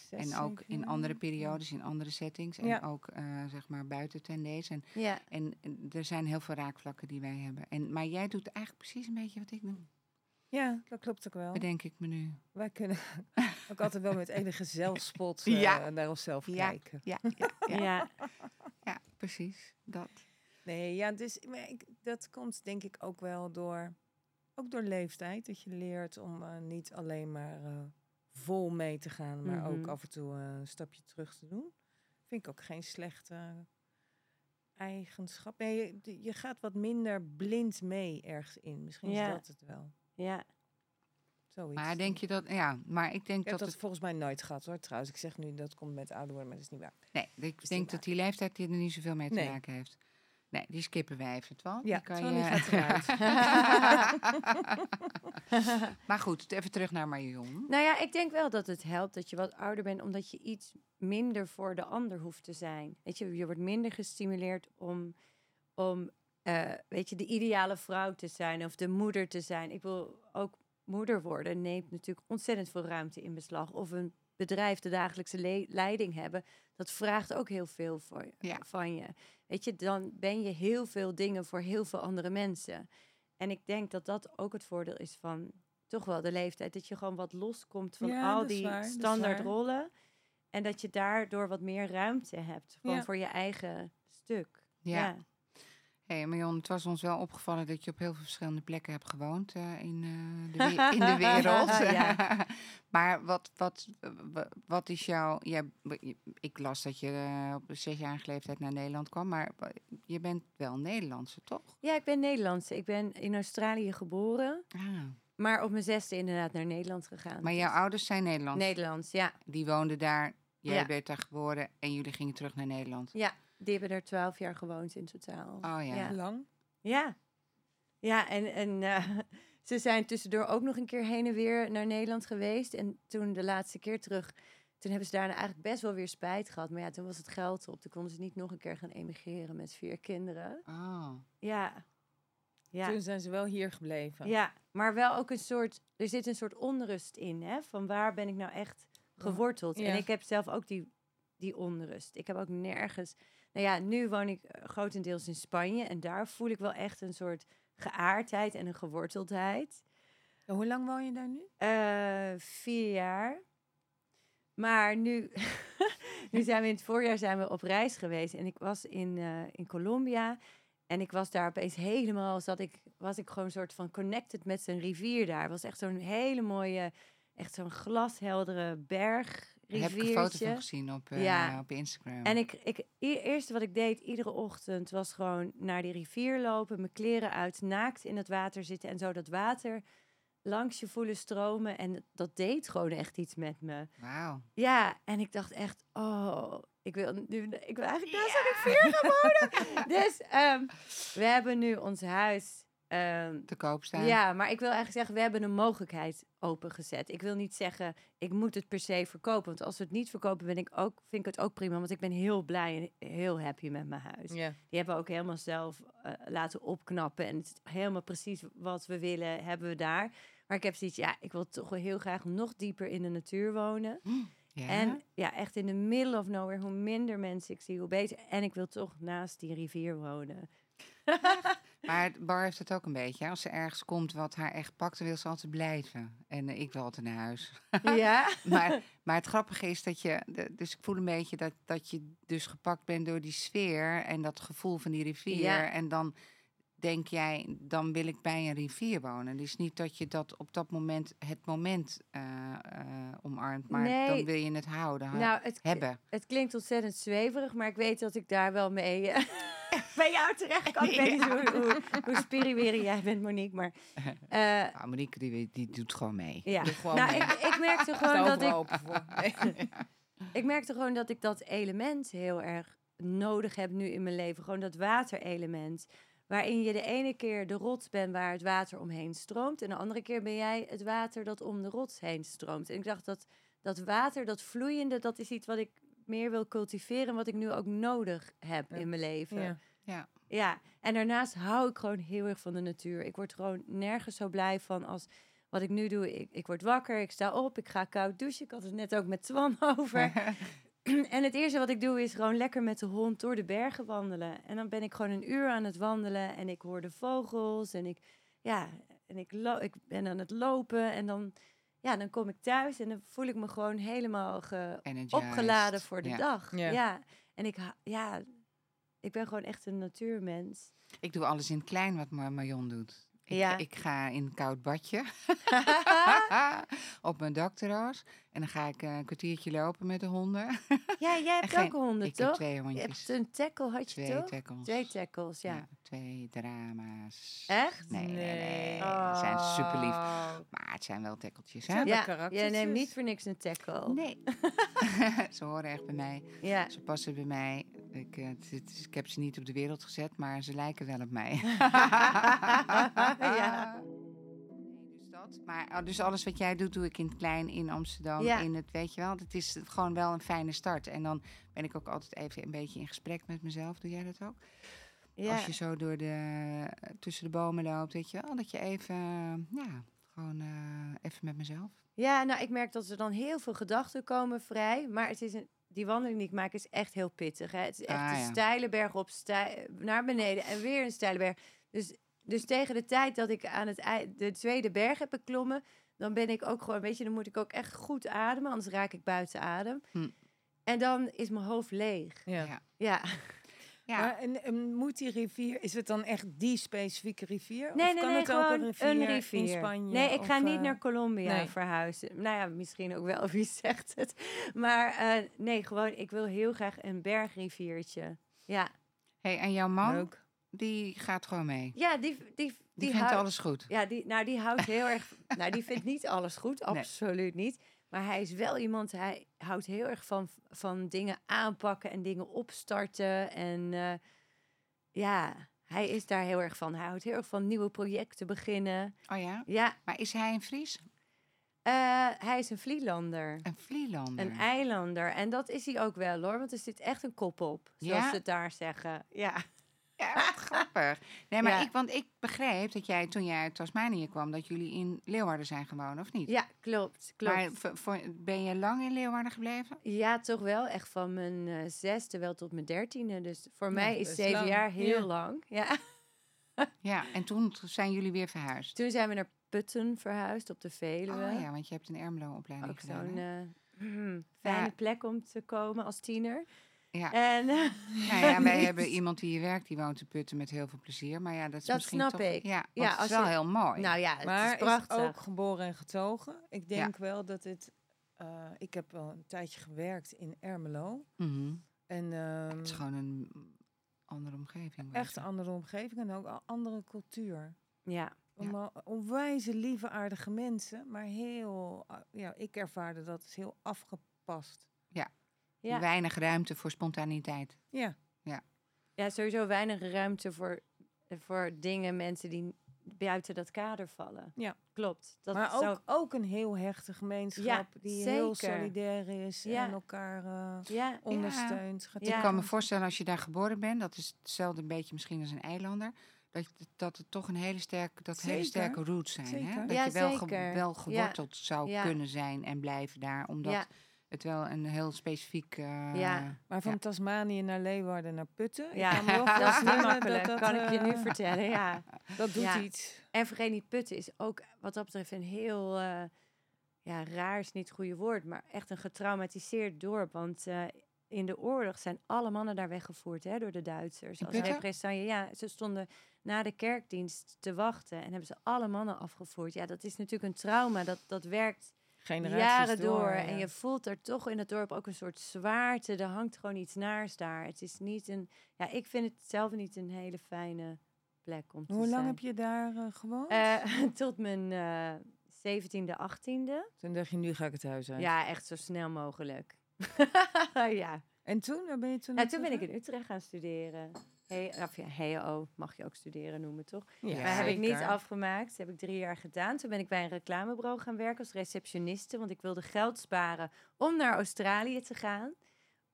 Zes, en ook in andere periodes, in andere settings. En Ja. ook eh, zeg maar buiten ten deze. En, Ja. en, en er zijn heel veel raakvlakken die wij hebben. En, maar jij doet eigenlijk precies een beetje wat ik doe. Ja, dat klopt ook wel. Bedenk ik me nu. Wij kunnen [laughs] ook altijd wel met enige zelfspot [laughs] eh, Ja. naar onszelf Ja. kijken. Ja, ja, ja. Ja. ja, precies. Dat. Nee, ja, dus maar ik, dat komt denk ik ook wel door, ook door leeftijd. Dat je leert om eh, niet alleen maar eh, vol mee te gaan, maar ook Mhm. af en toe eh, een stapje terug te doen. Vind ik ook geen slechte eigenschap. Nee, je, je gaat wat minder blind mee ergens in. Misschien Ja. is dat het wel. Ja. Zoiets. Maar denk je dat... Ja, maar ik denk Ik heb dat dat het... volgens mij nooit gehad hoor. Trouwens, ik zeg nu dat komt met ouder worden, maar dat is niet waar. Nee, ik denk dat die leeftijd die er niet zoveel mee te Nee. maken heeft. Nee, die skippen wij even, toch? Ja, die kan je... gaat eruit. [laughs] [laughs] maar goed, even terug naar Marion. Nou ja, ik denk wel dat het helpt dat je wat ouder bent, omdat je iets minder voor de ander hoeft te zijn. Weet je, je wordt minder gestimuleerd om, om eh, weet je, de ideale vrouw te zijn of de moeder te zijn. Ik wil ook moeder worden, neemt natuurlijk ontzettend veel ruimte in beslag. Of een bedrijf de dagelijkse le- leiding hebben, dat vraagt ook heel veel voor, je- Ja. van je. Weet je, dan ben je heel veel dingen voor heel veel andere mensen. En ik denk dat dat ook het voordeel is van toch wel de leeftijd. Dat je gewoon wat loskomt van Ja, al die waar, standaard rollen. En dat je daardoor wat meer ruimte hebt. Gewoon Ja. voor je eigen stuk. Ja. Ja. Hey, Marion, het was ons wel opgevallen dat je op heel veel verschillende plekken hebt gewoond eh, in, eh, de, in de [laughs] wereld. Ja. [laughs] maar wat, wat, wa- wat is jouw... jij- ik las dat je eh, op zesjarige leeftijd naar Nederland kwam, maar je bent wel Nederlandse, toch? ja, ik ben Nederlandse. Ik ben in Australië geboren. Ah. Maar op mijn zesde inderdaad naar Nederland gegaan. Maar jouw Dus- ouders zijn Nederlands? Nederlands, ja. Die woonden daar, jij Ja. werd daar geboren en jullie gingen terug naar Nederland. Ja, die hebben er twaalf jaar gewoond in totaal. Oh ja. Ja. Lang? Ja, ja en, en eh, [laughs] ze zijn tussendoor ook nog een keer heen en weer naar Nederland geweest. En toen de laatste keer terug, toen hebben ze daarna eigenlijk best wel weer spijt gehad. Maar ja, toen was het geld op. Toen konden ze niet nog een keer gaan emigreren met vier kinderen. Oh. Ja, Ja. Toen zijn ze wel hier gebleven. ja, maar wel ook een soort, er zit een soort onrust in, hè? Van waar ben ik nou echt geworteld? Ja. En ik heb zelf ook die, die onrust. Ik heb ook nergens, nou ja, nu woon ik eh, grotendeels in Spanje en daar voel ik wel echt een soort geaardheid en een geworteldheid. En Hoe lang woon je daar nu? Eh, vier jaar. Maar nu, [laughs] nu zijn we in het voorjaar zijn we op reis geweest. En ik was in, eh, in Colombia. En ik was daar opeens helemaal, zat ik, was ik gewoon een soort van connected met zijn rivier daar. Het was echt zo'n hele mooie, echt zo'n glasheldere Daar heb ik een foto van gezien op, eh, Ja. op Instagram. En ik, ik, e- eerste wat ik deed iedere ochtend was gewoon naar die rivier lopen, mijn kleren uit, naakt in het water zitten en zo dat water langs je voelen stromen. En dat deed gewoon echt iets met me. Wauw. Ja, en ik dacht echt, oh, ik wil nu, ik wil eigenlijk naast een rivier gaan wonen. [laughs] dus ehm, we hebben nu ons huis. Ehm, Te koop staan. ja, maar ik wil eigenlijk zeggen, we hebben een mogelijkheid opengezet. Ik wil niet zeggen, ik moet het per se verkopen. Want als we het niet verkopen, ben ik ook, vind ik het ook prima. Want ik ben heel blij en heel happy met mijn huis. Die hebben we ook helemaal zelf eh, laten opknappen. En het is helemaal precies wat we willen, hebben we daar. Maar ik heb zoiets, ja, ik wil toch wel heel graag nog dieper in de natuur wonen. [gasps] Ja? En ja, echt in the middle of nowhere. Hoe minder mensen ik zie, hoe beter. En ik wil toch naast die rivier wonen. [laughs] Maar Bar heeft het ook een beetje. Als ze ergens komt wat haar echt pakt, dan wil ze altijd blijven. En eh, ik wil altijd naar huis. [laughs] ja? maar, maar het grappige is dat je... dus ik voel een beetje dat, dat je dus gepakt bent door die sfeer... en dat gevoel van die rivier. Ja. En dan denk jij, dan wil ik bij een rivier wonen. Dus niet dat je dat op dat moment, het moment eh, eh, omarmt... maar Nee. dan wil je het houden, ha- Nou, het, hebben. het klinkt ontzettend zweverig, maar ik weet dat ik daar wel mee eh, [laughs] bij jou terecht kan. Ik weet niet hoe, hoe, jij bent, Monique, maar... Nou, [laughs] Monique, die, die doet gewoon mee. ja. Gewoon Nou, mee. ik, ik merkte gewoon dat ik... [laughs] Ik merkte gewoon dat ik dat element heel erg nodig heb nu in mijn leven. Gewoon dat waterelement. Waarin je de ene keer de rots bent waar het water omheen stroomt. En de andere keer ben jij het water dat om de rots heen stroomt. En ik dacht dat dat water, dat vloeiende, dat is iets wat ik meer wil cultiveren. Wat ik nu ook nodig heb Ja. in mijn leven. Ja. Ja. Ja, en daarnaast hou ik gewoon heel erg van de natuur. Ik word gewoon nergens zo blij van als wat ik nu doe. Ik, ik word wakker, ik sta op, ik ga koud douchen. Ik had het net ook met Twan [laughs] over. [laughs] [clears throat] en het eerste wat ik doe is gewoon lekker met de hond door de bergen wandelen. En dan ben ik gewoon een uur aan het wandelen en ik hoor de vogels en ik, ja, en ik, ik ben aan het lopen. En dan, ja, dan kom ik thuis en dan voel ik me gewoon helemaal opgeladen voor de Ja. dag. Ja. Ja. en ik, ja, ik ben gewoon echt een natuurmens. Ik doe alles in het klein wat Mar- Marion doet. Ik, Ja. ik ga in een koud badje [laughs] [laughs] op mijn dakterras. En dan ga ik eh, een kwartiertje lopen met de honden. [laughs] Ja, jij hebt geen- ook honden, ik heb toch? twee Je hondjes. hebt een tackle, had je twee toch? tackles. Twee tackles, ja. twee drama's. Echt? Nee, nee, nee. Ze zijn super lief. Oh. Maar het zijn wel tekkeltjes, Ze hè? Ja, jij neemt niet voor niks een tackle. Nee. [laughs] [laughs] ze horen echt bij mij. Ja. Ze passen bij mij. Ik, eh, het ik heb ze niet op de wereld gezet, maar ze lijken wel op mij. Ja. Dat. Maar oh, dus alles wat jij doet, doe ik in het klein in Amsterdam. Ja. In het, weet je wel, het is gewoon wel een fijne start. En dan ben ik ook altijd even een beetje in gesprek met mezelf. Doe jij dat ook? ja. Als je zo door de, tussen de bomen loopt, weet je wel, dat je even, ja, gewoon eh, even met mezelf. ja, nou, ik merk dat er dan heel veel gedachten komen vrij. Maar het is een, die wandeling die ik maak is echt heel pittig. Hè? Het is echt Ah, een ja. steile berg op, stij- naar beneden en weer een steile berg. Dus, dus tegen de tijd dat ik aan het de tweede berg heb beklommen, dan ben ik ook gewoon, weet je, dan moet ik ook echt goed ademen, anders raak ik buiten adem. Hm. En dan is mijn hoofd leeg. Ja. Ja. Ja. Ja, Maar en, en moet die rivier, is het dan echt die specifieke rivier? Nee, of nee, kan nee, het ook gewoon een rivier, een rivier. in Spanje? nee, ik of, ga niet eh, naar Colombia nee. verhuizen. Nou ja, misschien ook wel, [laughs] wie zegt het. Maar eh, nee, gewoon, ik wil heel graag een bergriviertje. Ja, hey, en jouw man, Leuk. Die gaat gewoon mee. ja die, die, die, Die, vindt houdt- alles goed. Ja, die, nou, die houdt heel erg... nou, die vindt niet alles goed, [laughs] Nee. absoluut niet. Maar hij is wel iemand, hij houdt heel erg van, van dingen aanpakken en dingen opstarten. En eh, ja, hij is daar heel erg van. Hij houdt heel erg van nieuwe projecten beginnen. Oh ja? Ja, Maar is hij een Fries? eh, hij is een Vlielander. Een Vlielander? Een eilander. En dat is hij ook wel hoor, want er zit echt een kop op, zoals Ja? ze het daar zeggen. Ja. Ja, wat grappig. Nee, maar Ja. ik, want ik begreep dat jij toen jij uit Tasmanië kwam, dat jullie in Leeuwarden zijn gewoond, of niet? Ja, klopt. klopt. Maar voor- ben je lang in Leeuwarden gebleven? Ja, toch wel. Echt van mijn eh, zesde wel tot mijn dertiende. Dus voor Ja, mij is zeven lang. jaar heel Ja. lang. Ja. Ja, en toen zijn jullie weer verhuisd. Toen zijn we naar Putten verhuisd op de Veluwe. Oh ja, want je hebt een Ermelo-opleiding Ook zo'n eh, [clears throat] fijne plek om te komen als tiener. Ja. En eh, Nou ja, [laughs] wij hebben iemand die hier werkt, die woont te putten met heel veel plezier. Maar ja, dat is Dat misschien snap toch... ik. Ja, Ja, het is als wel je- heel mooi. nou ja, het maar is prachtig. ook geboren en getogen. Ik denk wel dat het... eh, ik heb wel een tijdje gewerkt in Ermelo. Mhm. En ehm, Het is gewoon een andere omgeving. echt een andere omgeving en ook een andere cultuur. Ja, Ja. Allemaal onwijze lieve, aardige mensen. Maar heel... ah, ja, ik ervaarde dat als heel afgepast. Ja. Weinig ruimte voor spontaniteit. Ja, ja, sowieso weinig ruimte voor, voor dingen, mensen die buiten dat kader vallen. Ja. Klopt. Dat maar zou- ook, ook een heel hechte gemeenschap Ja, die heel solidair is Ja. en elkaar eh, ja, ondersteunt. Ja. Ik kan me voorstellen als je daar geboren bent, dat is hetzelfde een beetje misschien als een eilander, dat, dat het toch een hele sterke, dat hele sterke roots zijn. Hè? Dat Ja, je wel, ge- wel Ja. geworteld zou Ja. kunnen zijn en blijven daar, omdat Ja. Het wel een heel specifiek... eh, Ja. Maar van Ja. Tasmanië naar Leeuwarden naar Putten. Ja, ik kan wel [laughs] dat is niet makkelijk, dat, kan ik je nu eh, vertellen. Ja. [laughs] Dat doet Ja. iets. En vergeet niet, putten is ook wat dat betreft een heel, eh, ja, raar is niet het goede woord, maar echt een getraumatiseerd dorp. Want eh, in de oorlog zijn alle mannen daar weggevoerd hè, door de Duitsers. In Als represaille. Ja, ze stonden na de kerkdienst te wachten en hebben ze alle mannen afgevoerd. Ja, dat is natuurlijk een trauma. Dat, dat werkt Generaties jaren door. ja. En je voelt er toch in het dorp ook een soort zwaarte. Er hangt gewoon iets naars daar. Het is niet een. Ja, ik vind het zelf niet een hele fijne plek om te Hoe zijn. lang heb je daar eh, gewoond? Eh, [laughs] tot mijn eh 17e, 18e. Toen dacht je, nu ga ik het huis uit. Ja, echt zo snel mogelijk. [laughs] ja. En toen, waar ben je toen ja, toen ben ik in Utrecht gaan studeren. Of ja, HO mag je ook studeren noemen, toch? Ja, maar heb ik niet afgemaakt. Dat heb ik drie jaar gedaan. Toen ben ik bij een reclamebureau gaan werken als receptioniste. Want ik wilde geld sparen om naar Australië te gaan.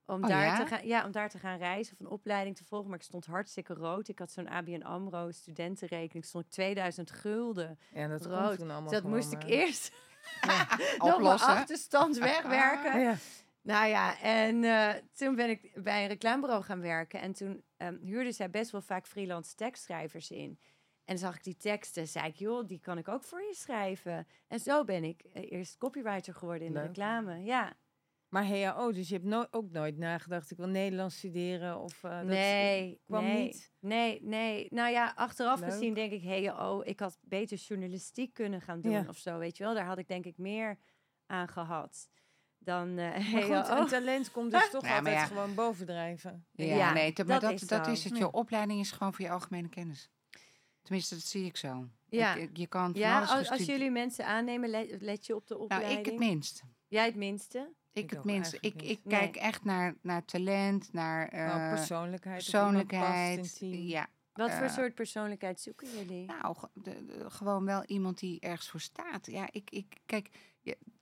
Om, Oh, daar ja? te gaan, ja, om daar te gaan reizen of een opleiding te volgen. Maar ik stond hartstikke rood. Ik had zo'n ABN AMRO studentenrekening. Stond ik 2000 gulden. Ja, dat rood. komt toen allemaal Dus dat moest ik eh, eerst [laughs] [laughs] nog mijn achterstand [laughs] wegwerken. Ja. Nou ja, en eh, toen ben ik bij een reclamebureau gaan werken. En toen ehm huurden zij best wel vaak freelance tekstschrijvers in. En zag ik die teksten, zei ik, joh, die kan ik ook voor je schrijven. En zo ben ik eh, eerst copywriter geworden in de reclame. Ja, Maar HAO, dus je hebt no ook nooit nagedacht, ik wil Nederlands studeren of... eh, dat nee, kwam nee, niet. nee, nee. Nou ja, achteraf Leuk. gezien denk ik, hey, oh, ik had beter journalistiek kunnen gaan doen Ja. of zo, weet je wel. Daar had ik denk ik meer aan gehad dan eh Maar hey, [laughs] goed, oh. een talent komt [laughs] dus toch Ja, altijd ja. gewoon bovendrijven. Ja, Ja, nee, dat, maar dat dat, is dat zo. is het. Je opleiding is gewoon voor je algemene kennis. Tenminste, dat zie ik zo. Ja. Ik- je kan van Ja, als, jullie mensen aannemen, let, let je op de Nou, opleiding? ik het minst. Jij het minste? Ik, Ik het minst. Ik, ik. Nee. kijk echt naar, naar talent, naar Nou, eh, persoonlijkheid. persoonlijkheid. Ja, Wat voor Eh, soort persoonlijkheid zoeken jullie? nou, ge- de- de- gewoon wel iemand die ergens voor staat. Ja, ik, ik kijk,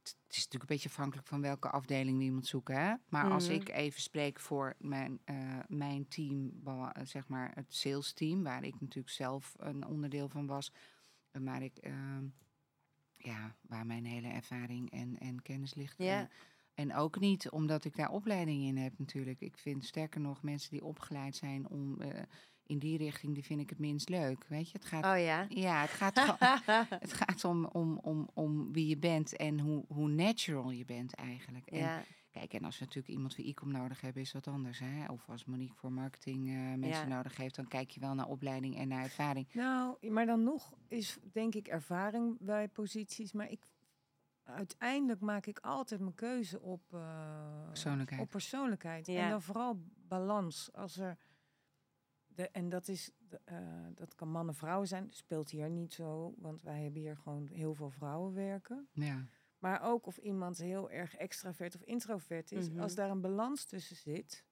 het is natuurlijk een beetje afhankelijk van welke afdeling we iemand zoeken. Hè? Maar als Mhm. ik even spreek voor mijn, eh, mijn team, eh, zeg maar het sales team, waar ik natuurlijk zelf een onderdeel van was, eh, maar ik, ehm, ja, waar mijn hele ervaring en, en kennis ligt. Ja. En, en ook niet omdat ik daar opleiding in heb natuurlijk. Ik vind sterker nog mensen die opgeleid zijn om in die richting, die vind ik het minst leuk. Weet je, het gaat Oh ja? ja, het gaat, gewoon- [laughs] het gaat om, om, om, om wie je bent en hoe, hoe natural je bent eigenlijk. En, ja. Kijk, en als we natuurlijk iemand voor e-com nodig hebben, is wat anders. Hè? Of als Monique voor marketing eh, mensen Ja. nodig heeft, dan kijk je wel naar opleiding en naar ervaring. Nou, maar dan nog is denk ik ervaring bij posities. Maar ik, uiteindelijk maak ik altijd mijn keuze op, eh, Persoonlijkheid. op persoonlijkheid. Ja. En dan vooral balans. Als er de, en dat, is, de, eh, dat kan mannen vrouwen zijn. Speelt hier niet zo, want wij hebben hier gewoon heel veel vrouwen werken. Ja. Maar ook of iemand heel erg extravert of introvert is. Mhm. Als daar een balans tussen zit,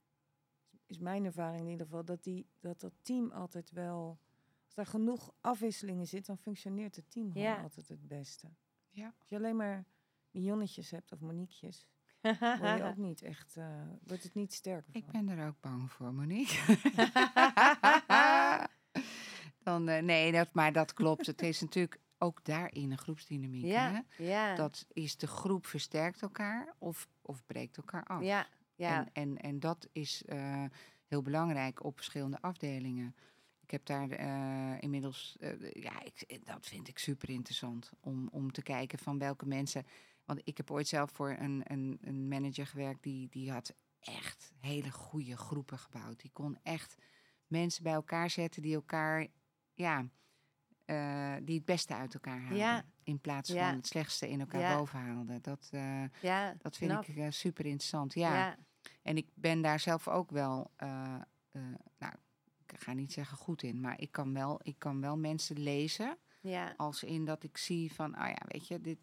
is mijn ervaring in ieder geval dat die, dat, dat team altijd wel. Als daar genoeg afwisselingen zit, dan functioneert het team gewoon Ja. altijd het beste. Ja. Als je alleen maar mignonnetjes hebt of moniekjes, word je ook [laughs] niet echt, eh, wordt het niet sterker Ik ben er ook bang voor, Monique. [laughs] [laughs] Dan, eh, nee, dat, maar dat klopt. Het is natuurlijk ook daarin een groepsdynamiek. Ja, Hè? ja, Dat is de groep versterkt elkaar of, of breekt elkaar af. ja, ja. En, en, en dat is eh, heel belangrijk op verschillende afdelingen. Ik heb daar inmiddels, ja, ik, dat vind ik super interessant om, om te kijken van welke mensen. Want ik heb ooit zelf voor een, een, een manager gewerkt die, die had echt hele goede groepen gebouwd. Die kon echt mensen bij elkaar zetten die elkaar, ja, eh, die het beste uit elkaar haalden. Ja. In plaats Ja. van het slechtste in elkaar Ja. boven haalden. Dat, eh, dat vind knap. ik eh, super interessant. Ja. ja. En ik ben daar zelf ook wel, nou, ik ga niet zeggen goed in, maar ik kan wel, ik kan wel mensen lezen. ja. Als in dat ik zie van, ah ja, weet je, dit,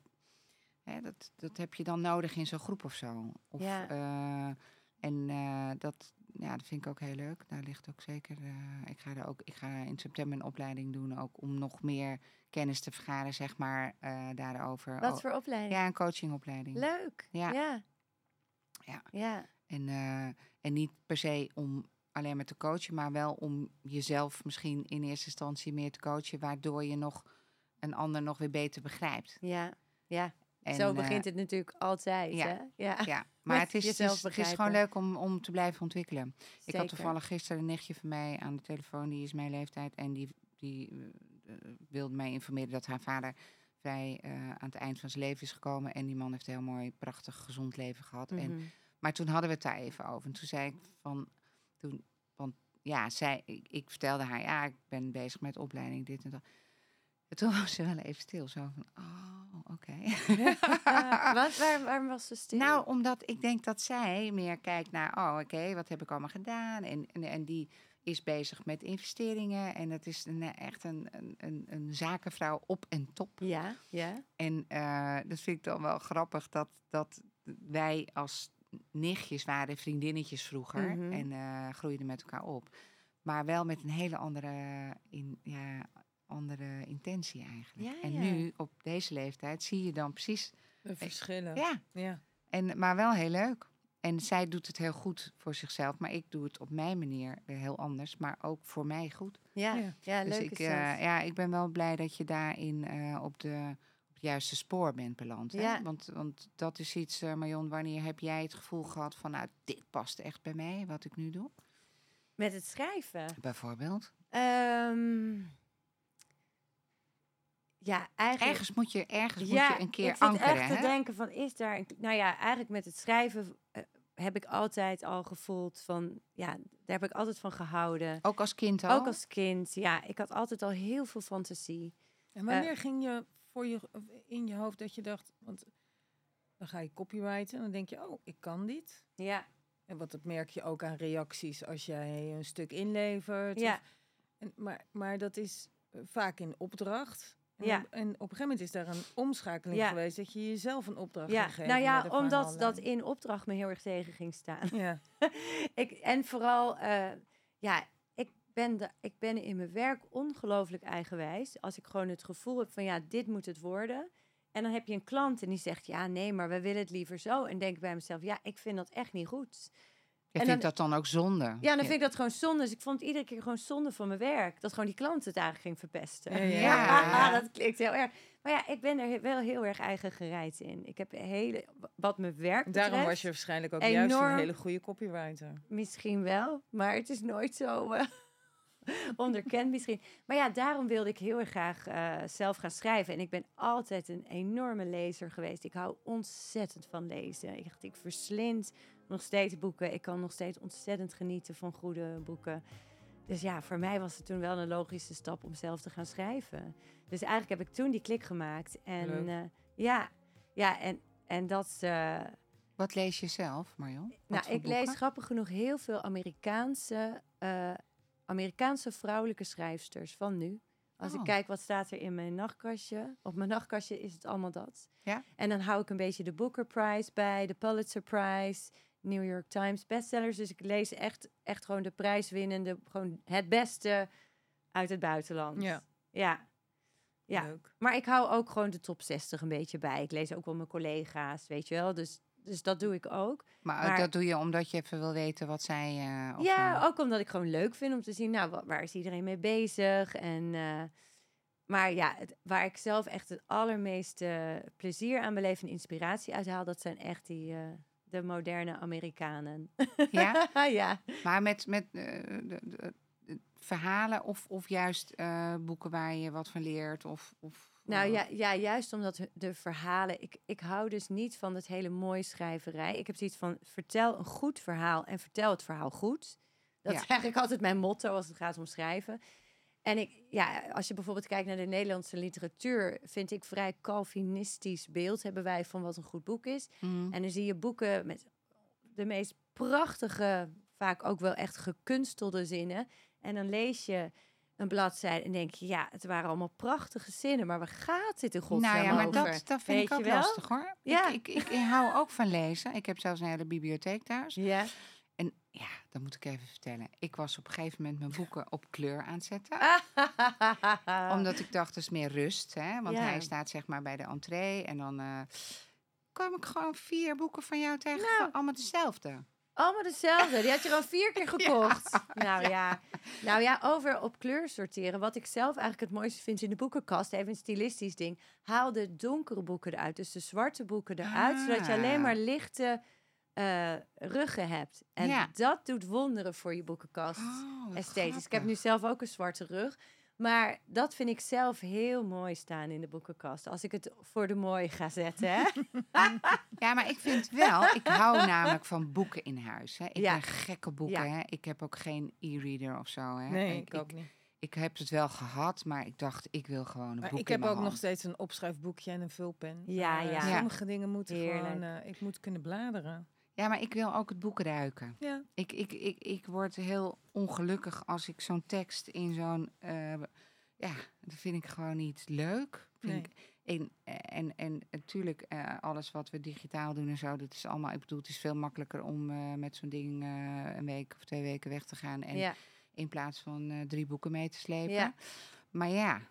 hè, dat, dat heb je dan nodig in zo'n groep of zo. Of, Ja. eh, en eh, dat, ja, dat vind ik ook heel leuk. Daar ligt ook zeker, eh, ik ga er ook, ik ga in september een opleiding doen, ook om nog meer kennis te vergaren, zeg maar, daarover. Wat Oh, voor opleiding? Ja, een coachingopleiding. Leuk. Ja. Ja. Ja. Ja. En, en niet per se om alleen maar te coachen, maar wel om jezelf misschien in eerste instantie meer te coachen, waardoor je nog een ander nog weer beter begrijpt. Ja. Ja. En, Zo eh, begint het natuurlijk altijd. ja. Hè? Ja. Ja, [laughs] maar het is, het, is, het is gewoon leuk om, om te blijven ontwikkelen. Ik had toevallig gisteren een nichtje van mij aan de telefoon, die is mijn leeftijd. En die, die eh, wilde mij informeren dat haar vader vrij eh, aan het eind van zijn leven is gekomen. En die man heeft een heel mooi, prachtig, gezond leven gehad. En Mhm. Maar toen hadden we het daar even over. En toen zei ik van, toen, want ja, zij, ik, ik vertelde haar, ja, ik ben bezig met opleiding, dit en dat. En toen was ze wel even stil, zo van, oh, oké. Ja, [laughs] wat, waar, waarom was ze stil? nou, omdat ik denk dat zij meer kijkt naar, oh, oké, wat heb ik allemaal gedaan? En, en, en die is bezig met investeringen. En dat is een, echt een, een, een, een zakenvrouw op en top. Ja, ja. En eh, dat vind ik dan wel grappig dat, dat wij als nichtjes waren vriendinnetjes vroeger Mhm. en eh, groeiden met elkaar op. Maar wel met een hele andere, in, ja, andere intentie eigenlijk. Ja, en ja. nu op deze leeftijd zie je dan precies, De verschillen. ja, ja. en, maar wel heel leuk. En zij doet het heel goed voor zichzelf, maar ik doe het op mijn manier heel anders, maar ook voor mij goed. Ja, Ja. ja. Dus leuk ik, is eh, dat. ja, ik ben wel blij dat je daarin eh, op, de, op het juiste spoor bent beland. Hè? Ja. Want, want dat is iets, eh Marion, wanneer heb jij het gevoel gehad van, nou, dit past echt bij mij, wat ik nu doe? Met het schrijven. Bijvoorbeeld. Ehm, ja, eigenlijk... Ergens moet je, ergens ja, moet je een keer ik zit ankeren. echt te denken van, is daar... Een, nou ja, eigenlijk met het schrijven eh, heb ik altijd al gevoeld van... Ja, daar heb ik altijd van gehouden. Ook als kind al? Ook als kind, ja. Ik had altijd al heel veel fantasie. En wanneer ging je voor je in je hoofd dat je dacht, want dan ga je copywriten en dan denk je, oh, ik kan dit. Ja, En wat dat merk je ook aan reacties als jij een stuk inlevert. ja, of- en, maar, maar dat is eh, vaak in opdracht. En, Ja. op- en op een gegeven moment is daar een omschakeling Ja. geweest dat je jezelf een opdracht ja. geven. Nou ja, omdat dat in opdracht me heel erg tegen ging staan. Ja, [laughs] ik, en vooral, eh, ja, ik ben, de, ik ben in mijn werk ongelooflijk eigenwijs. Als ik gewoon het gevoel heb van, ja, dit moet het worden. En dan heb je een klant en die zegt, ja, nee, maar we willen het liever zo. En denk ik bij mezelf, ja, ik vind dat echt niet goed. Je en vindt dan- dat dan ook zonde? Ja, dan vind ik dat gewoon zonde. Dus ik vond het iedere keer gewoon zonde van mijn werk. Dat gewoon die klant het eigenlijk ging verpesten. Ja, ja, ja. [laughs] dat klinkt heel erg. Maar ja, ik ben er wel heel erg eigen gereid in. Ik heb hele, wat mijn werk En daarom was je waarschijnlijk ook juist een hele goede copywriter. Misschien wel, maar het is nooit zo eh, [laughs] onderkend misschien. Maar ja, daarom wilde ik heel erg graag eh, zelf gaan schrijven. En ik ben altijd een enorme lezer geweest. Ik hou ontzettend van lezen. Ik, ik verslind nog steeds boeken. Ik kan nog steeds ontzettend genieten van goede boeken. Dus ja, voor mij was het toen wel een logische stap om zelf te gaan schrijven. Dus eigenlijk heb ik toen die klik gemaakt. En Leuk. eh, ja, ja, en, en dat... eh, Wat lees je zelf, Marion? Wat nou, ik lees grappig genoeg heel veel Amerikaanse, eh, Amerikaanse vrouwelijke schrijfsters van nu. Als ik Oh. kijk wat staat er in mijn nachtkastje. Op mijn nachtkastje is het allemaal dat. Ja. En dan hou ik een beetje de Booker Prize bij, de Pulitzer Prize, New York Times bestsellers. Dus ik lees echt, echt gewoon de prijswinnende, gewoon het beste uit het buitenland. Ja. Ja. Ja. Leuk. Maar ik hou ook gewoon de top 60 een beetje bij. Ik lees ook wel mijn collega's, weet je wel. Dus Dus dat doe ik ook. Maar, Maar- dat doe je omdat je even wil weten wat zij... eh, of, ja, ook omdat ik gewoon leuk vind om te zien, nou, wa- waar is iedereen mee bezig? En, eh, maar ja, het, waar ik zelf echt het allermeeste plezier aan beleef en inspiratie uit haal, dat zijn echt die, eh, de moderne Amerikanen. Ja? [laughs] ja. Maar met, met eh, de, de- de verhalen of, of juist eh, boeken waar je wat van leert? Of, of, Nou eh, ja, ja, juist omdat de verhalen. Ik, ik hou dus niet van het hele mooie schrijverij. Ik heb zoiets van: vertel een goed verhaal en vertel het verhaal goed. Dat Ja. is eigenlijk altijd mijn motto als het gaat om schrijven. En ik, ja, als je bijvoorbeeld kijkt naar de Nederlandse literatuur, vind ik vrij Calvinistisch beeld hebben wij van wat een goed boek is. mm, En dan zie je boeken met de meest prachtige, vaak ook wel echt gekunstelde zinnen. En dan lees je een bladzijde en denk je, ja, het waren allemaal prachtige zinnen, maar waar gaat dit in godsnaam Nou ja, maar over? dat, dat vind Weet ik ook lastig hoor. Ja. Ik, ik, ik hou ook van lezen. Ik heb zelfs een hele bibliotheek thuis. Ja. Ja, dat moet ik even vertellen. Ik was op een gegeven moment mijn boeken op kleur aan het zetten. [laughs] Omdat ik dacht, dat is meer rust. Hè? Want Ja. hij staat zeg maar bij de entree. En dan eh, kwam ik gewoon vier boeken van jou tegen. Nou. allemaal dezelfde. Allemaal dezelfde. Die had je al vier keer [laughs] gekocht. Nou ja. Nou ja, over op kleur sorteren. Wat ik zelf eigenlijk het mooiste vind in de boekenkast, even een stilistisch ding. Haal de donkere boeken eruit. Dus de zwarte boeken eruit. Zodat je alleen Ah. maar lichte eh, ruggen hebt. En Ja. dat doet wonderen voor je boekenkast. Oh, Esthetisch. Ik heb nu zelf ook een zwarte rug. Maar dat vind ik zelf heel mooi staan in de boekenkast. Als ik het voor de mooi ga zetten. Hè? [laughs] Ja, maar ik vind wel, ik hou namelijk van boeken in huis. Hè. Ik Ja. ben gekke boeken. Ja. Hè. Ik heb ook geen e-reader of zo. Hè. Nee, ik ook niet. Ik heb het wel gehad, maar ik dacht, ik wil gewoon een Maar boek ik in heb mijn ook nog steeds een opschrijfboekje en een vulpen. Ja, Eh, ja. Ja. Sommige dingen moeten gewoon... Heerlijk. eh, ik moet kunnen bladeren. Ja, maar ik wil ook het boek ruiken. Ja. Ik, ik, ik, ik word heel ongelukkig als ik zo'n tekst in zo'n... eh, ja, dat vind ik gewoon niet leuk. Vind Nee. ik, en, en, en natuurlijk, eh, alles wat we digitaal doen en zo, dat is allemaal... Ik bedoel, het is veel makkelijker om eh, met zo'n ding een week of twee weken weg te gaan. En Ja. in plaats van drie boeken mee te slepen. Ja. Maar ja,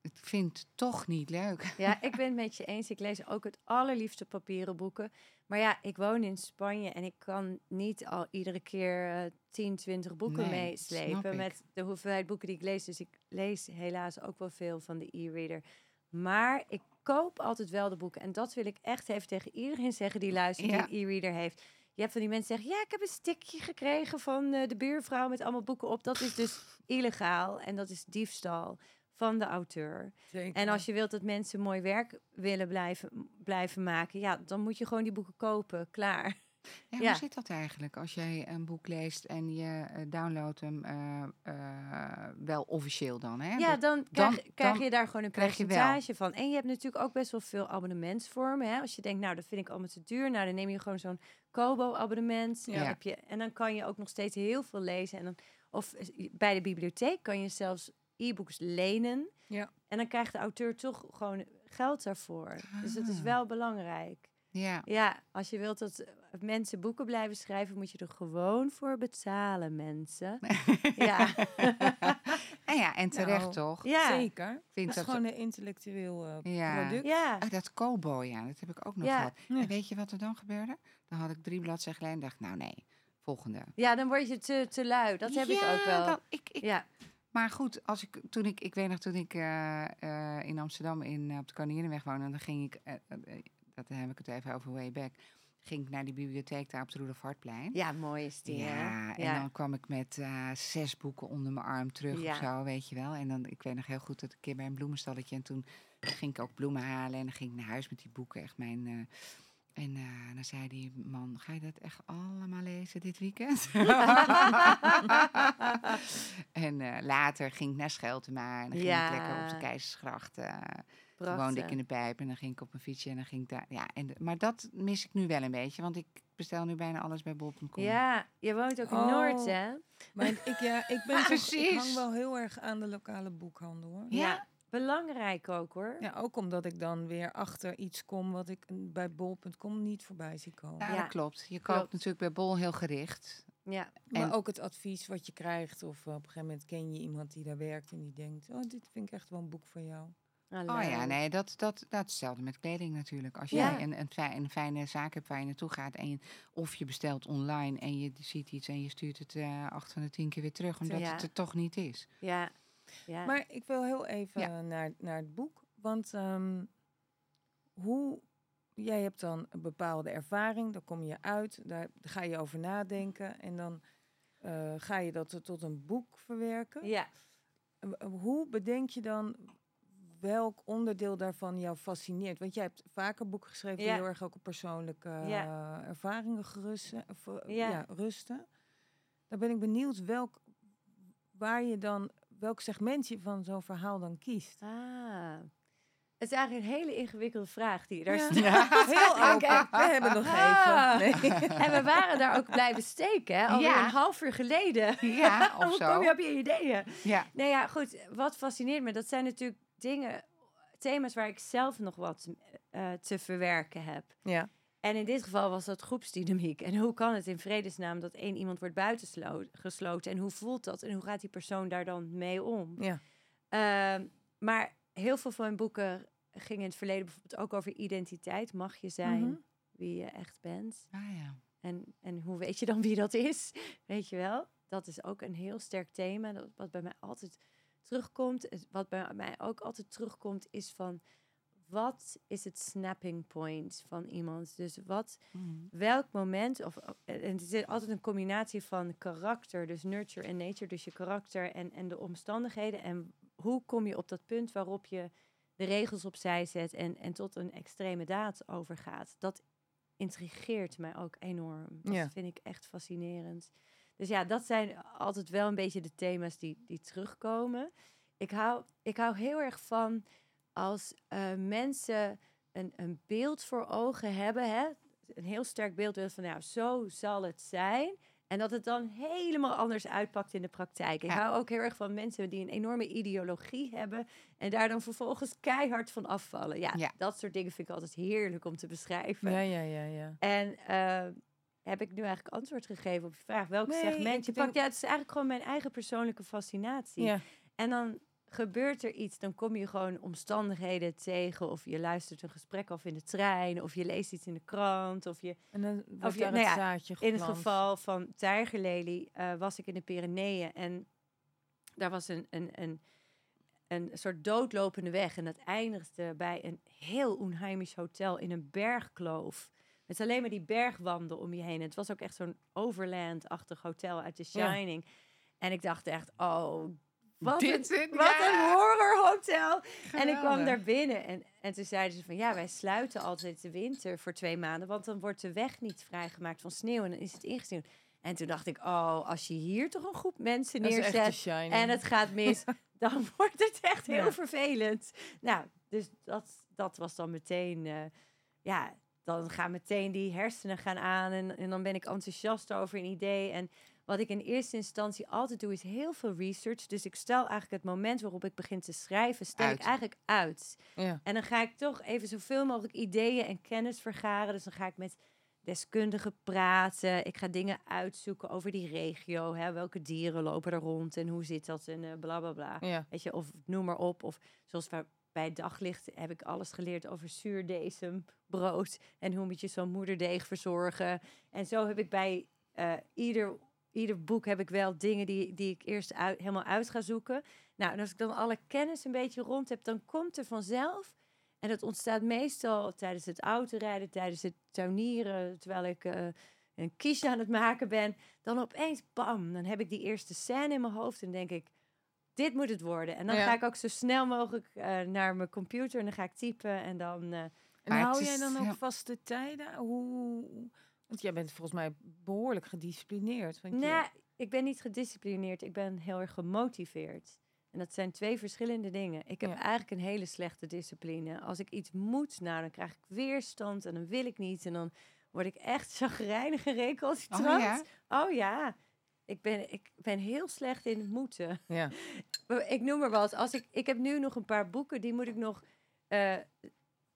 ik vind het toch niet leuk. Ja, [laughs] ik ben het met je eens. Ik lees ook het allerliefste papieren boeken. Maar ja, ik woon in Spanje en ik kan niet al iedere keer eh 10, 20 boeken Nee, meeslepen met de hoeveelheid boeken die ik lees. Dus ik lees helaas ook wel veel van de e-reader. Maar ik koop altijd wel de boeken. En dat wil ik echt even tegen iedereen zeggen die luistert Ja. die e-reader heeft. Je hebt van die mensen zeggen, ja, ik heb een stikje gekregen van eh, de buurvrouw met allemaal boeken op. Dat is dus illegaal en dat is diefstal van de auteur. Zeker. En als je wilt dat mensen mooi werk willen blijven, blijven maken, ja, dan moet je gewoon die boeken kopen. Klaar. Ja, Ja. Hoe zit dat eigenlijk als jij een boek leest en je eh, downloadt hem eh, eh, wel officieel dan? Hè? Ja, dan krijg, dan- krijg dan je daar gewoon een percentage van. En je hebt natuurlijk ook best wel veel abonnementsvormen. Hè? Als je denkt, nou, dat vind ik allemaal te duur. Nou, dan neem je gewoon zo'n Kobo-abonnement. Ja. heb je- En dan kan je ook nog steeds heel veel lezen. En dan, of bij de bibliotheek kan je zelfs e-books lenen. Ja. En dan krijgt de auteur toch gewoon geld daarvoor. Dus dat is Ah. wel belangrijk. ja. Ja, als je wilt dat eh, mensen boeken blijven schrijven, moet je er gewoon voor betalen, mensen. [laughs] ja. [laughs] En ja, en terecht Nou, toch? ja. Zeker. Vind Dat is dat gewoon een intellectueel eh, Ja. product. Ja. Oh, dat Kobo, ja, dat heb ik ook nog Ja. gehad. Ja. En weet je wat er dan gebeurde? Dan had ik drie bladzijden geleden en dacht, nou nee, volgende. ja, dan word je te, te lui. Dat heb ik ook wel. dat- ik, ik, Ja, Maar goed, als ik, toen ik, ik weet nog toen ik eh, eh, in Amsterdam in, eh, op de Koninginnenweg woonde, dan ging ik, eh, dat heb ik het even over way back, ging ik naar die bibliotheek daar op het Roelof Hartplein. ja mooi is die, hè? Ja, en Ja. dan kwam ik met zes boeken onder mijn arm terug Ja. of zo, weet je wel. En dan, ik weet nog heel goed dat ik een keer bij een bloemenstalletje en toen ging ik ook bloemen halen en dan ging ik naar huis met die boeken, echt mijn... en eh, dan zei die man, ga je dat echt allemaal lezen dit weekend? [laughs] en eh, later ging ik naar Scheltema en dan ging ik lekker op de. Keizersgracht. eh, toen Prachtig. woonde ik in de pijp en dan ging ik op een fietsje en dan ging ik daar... Ja, en, maar dat mis ik nu wel een beetje, want ik bestel nu bijna alles bij bol.com. Ja, je woont ook in Oh. Noord, hè? Maar ik, ja, ik [laughs] ben toch, ik hang wel heel erg aan de lokale boekhandel hoor. Ja. Belangrijk ook, hoor. Ja, ook omdat ik dan weer achter iets kom wat ik bij bol.com niet voorbij zie komen. Ja, klopt. Je klopt. koopt natuurlijk bij Bol heel gericht. Ja. Maar ook het advies wat je krijgt. Of eh, op een gegeven moment ken je iemand die daar werkt en die denkt... Oh, dit vind ik echt wel een boek voor jou. Ah, Oh ja, nee, dat, dat, dat is hetzelfde met kleding natuurlijk. Als Ja. jij een, een, fij- een fijne zaak hebt waar je naartoe gaat en je, of je bestelt online en je ziet iets en je stuurt het eh, acht van de tien keer weer terug, omdat Ja. het er toch niet is. Ja. Ja. Maar ik wil heel even Ja. naar, naar het boek. Want ehm, hoe. Jij hebt dan een bepaalde ervaring, daar kom je uit, daar ga je over nadenken en dan eh, ga je dat tot een boek verwerken. ja. Eh, eh, Hoe bedenk je dan welk onderdeel daarvan jou fascineert? Want jij hebt vaker boeken geschreven die Ja. heel erg ook op persoonlijke Ja. eh, ervaringen gerusten, of, eh, Ja. ja, rusten. Dan ben ik benieuwd welk, waar je dan, welk segment je van zo'n verhaal dan kiest. Ah. Het is eigenlijk een hele ingewikkelde vraag die je daar Ja. Heel [laughs] open. We hebben nog Ah. even. Nee. En we waren daar ook blijven steken, hè? Alweer Ja. een half uur geleden. Ja, [laughs] of Hoe zo. kom je op je ideeën? Ja, Nee, ja, goed. Wat fascineert me, dat zijn natuurlijk dingen, thema's waar ik zelf nog wat eh, te verwerken heb. Ja. En in dit geval was dat groepsdynamiek. En hoe kan het in vredesnaam dat één iemand wordt buitengesloten? En hoe voelt dat? En hoe gaat die persoon daar dan mee om? Ja. Ehm, maar heel veel van mijn boeken gingen in het verleden bijvoorbeeld ook over identiteit. Mag je zijn Mhm. wie je echt bent? ah, ja. En, en hoe weet je dan wie dat is? [laughs] Weet je wel? Dat is ook een heel sterk thema. Dat, wat bij mij altijd terugkomt. Wat bij mij ook altijd terugkomt is van... Wat is het snapping point van iemand? Dus wat, Mhm. welk moment... Of, en het is altijd een combinatie van karakter. Dus nurture en nature. Dus je karakter en, en de omstandigheden. En hoe kom je op dat punt waarop je de regels opzij zet... en, en tot een extreme daad overgaat? Dat intrigeert mij ook enorm. Dat Ja. vind ik echt fascinerend. Dus ja, dat zijn altijd wel een beetje de thema's die, die terugkomen. Ik hou, ik hou heel erg van als eh, mensen een, een beeld voor ogen hebben. Hè? Een heel sterk beeld van, nou, zo zal het zijn. En dat het dan helemaal anders uitpakt in de praktijk. Ik Ja. hou ook heel erg van mensen die een enorme ideologie hebben. En daar dan vervolgens keihard van afvallen. Ja, Ja. dat soort dingen vind ik altijd heerlijk om te beschrijven. Ja, ja, ja, ja. En eh, heb ik nu eigenlijk antwoord gegeven op je vraag? Welk Nee, segment je pakt? Ja, het is eigenlijk gewoon mijn eigen persoonlijke fascinatie. ja. En dan gebeurt er iets, dan kom je gewoon omstandigheden tegen. Of je luistert een gesprek af in de trein. Of je leest iets in de krant. Of je, En dan wordt je- daar nou het ja, zaadje in het geplant. geval van tijgerlelie eh, was ik in de Pyreneeën. En daar was een, een, een, een soort doodlopende weg. En dat eindigde bij een heel onheimisch hotel in een bergkloof. Met alleen maar die bergwanden om je heen. Het was ook echt zo'n overland-achtig hotel uit The Ja. Shining. En ik dacht echt, oh, wat, Dit een, wat ja. een horrorhotel. En ik kwam daar binnen en, en toen zeiden ze van ja, wij sluiten altijd de winter voor twee maanden, want dan wordt de weg niet vrijgemaakt van sneeuw en dan is het ingesneeuwd. En toen dacht ik, oh, als je hier toch een groep mensen neerzet en het gaat mis, [laughs] dan wordt het echt heel Ja. vervelend. Nou, dus dat, dat was dan meteen, eh, ja, dan gaan meteen die hersenen gaan aan en, en dan ben ik enthousiast over een idee. En wat ik in eerste instantie altijd doe, is heel veel research. Dus ik stel eigenlijk het moment waarop ik begin te schrijven, stel Uit. ik eigenlijk uit. Ja. En dan ga ik toch even zoveel mogelijk ideeën en kennis vergaren. Dus dan ga ik met deskundigen praten. Ik ga dingen uitzoeken over die regio. Hè? Welke dieren lopen er rond en hoe zit dat en eh bla bla bla. Ja. Weet je, of noem maar op. Of zoals waar, bij daglicht heb ik alles geleerd over zuurdesem, brood. En hoe moet je zo'n moederdeeg verzorgen. En zo heb ik bij eh, ieder, ieder boek heb ik wel dingen die, die ik eerst uit, helemaal uit ga zoeken. Nou, en als ik dan alle kennis een beetje rond heb, dan komt er vanzelf. En dat ontstaat meestal tijdens het autorijden, tijdens het tuinieren, terwijl ik eh, een kiesje aan het maken ben. Dan opeens, bam, dan heb ik die eerste scène in mijn hoofd en denk ik, dit moet het worden. En dan Ja. ga ik ook zo snel mogelijk eh, naar mijn computer en dan ga ik typen en dan... En het hou jij dan ook vaste tijden? Hoe... Want jij bent volgens mij behoorlijk gedisciplineerd. Want je- Nee, ik ben niet gedisciplineerd. Ik ben heel erg gemotiveerd. En dat zijn twee verschillende dingen. Ik heb Ja. eigenlijk een hele slechte discipline. Als ik iets moet, nou, dan krijg ik weerstand en dan wil ik niet. En dan word ik echt [laughs] chagrijnig en recalcitrant. Oh ja? Oh ja. Ik ben, ik ben heel slecht in het moeten. Ja. [laughs] Ik noem maar wat. Als ik, ik heb nu nog een paar boeken, die moet ik nog eh,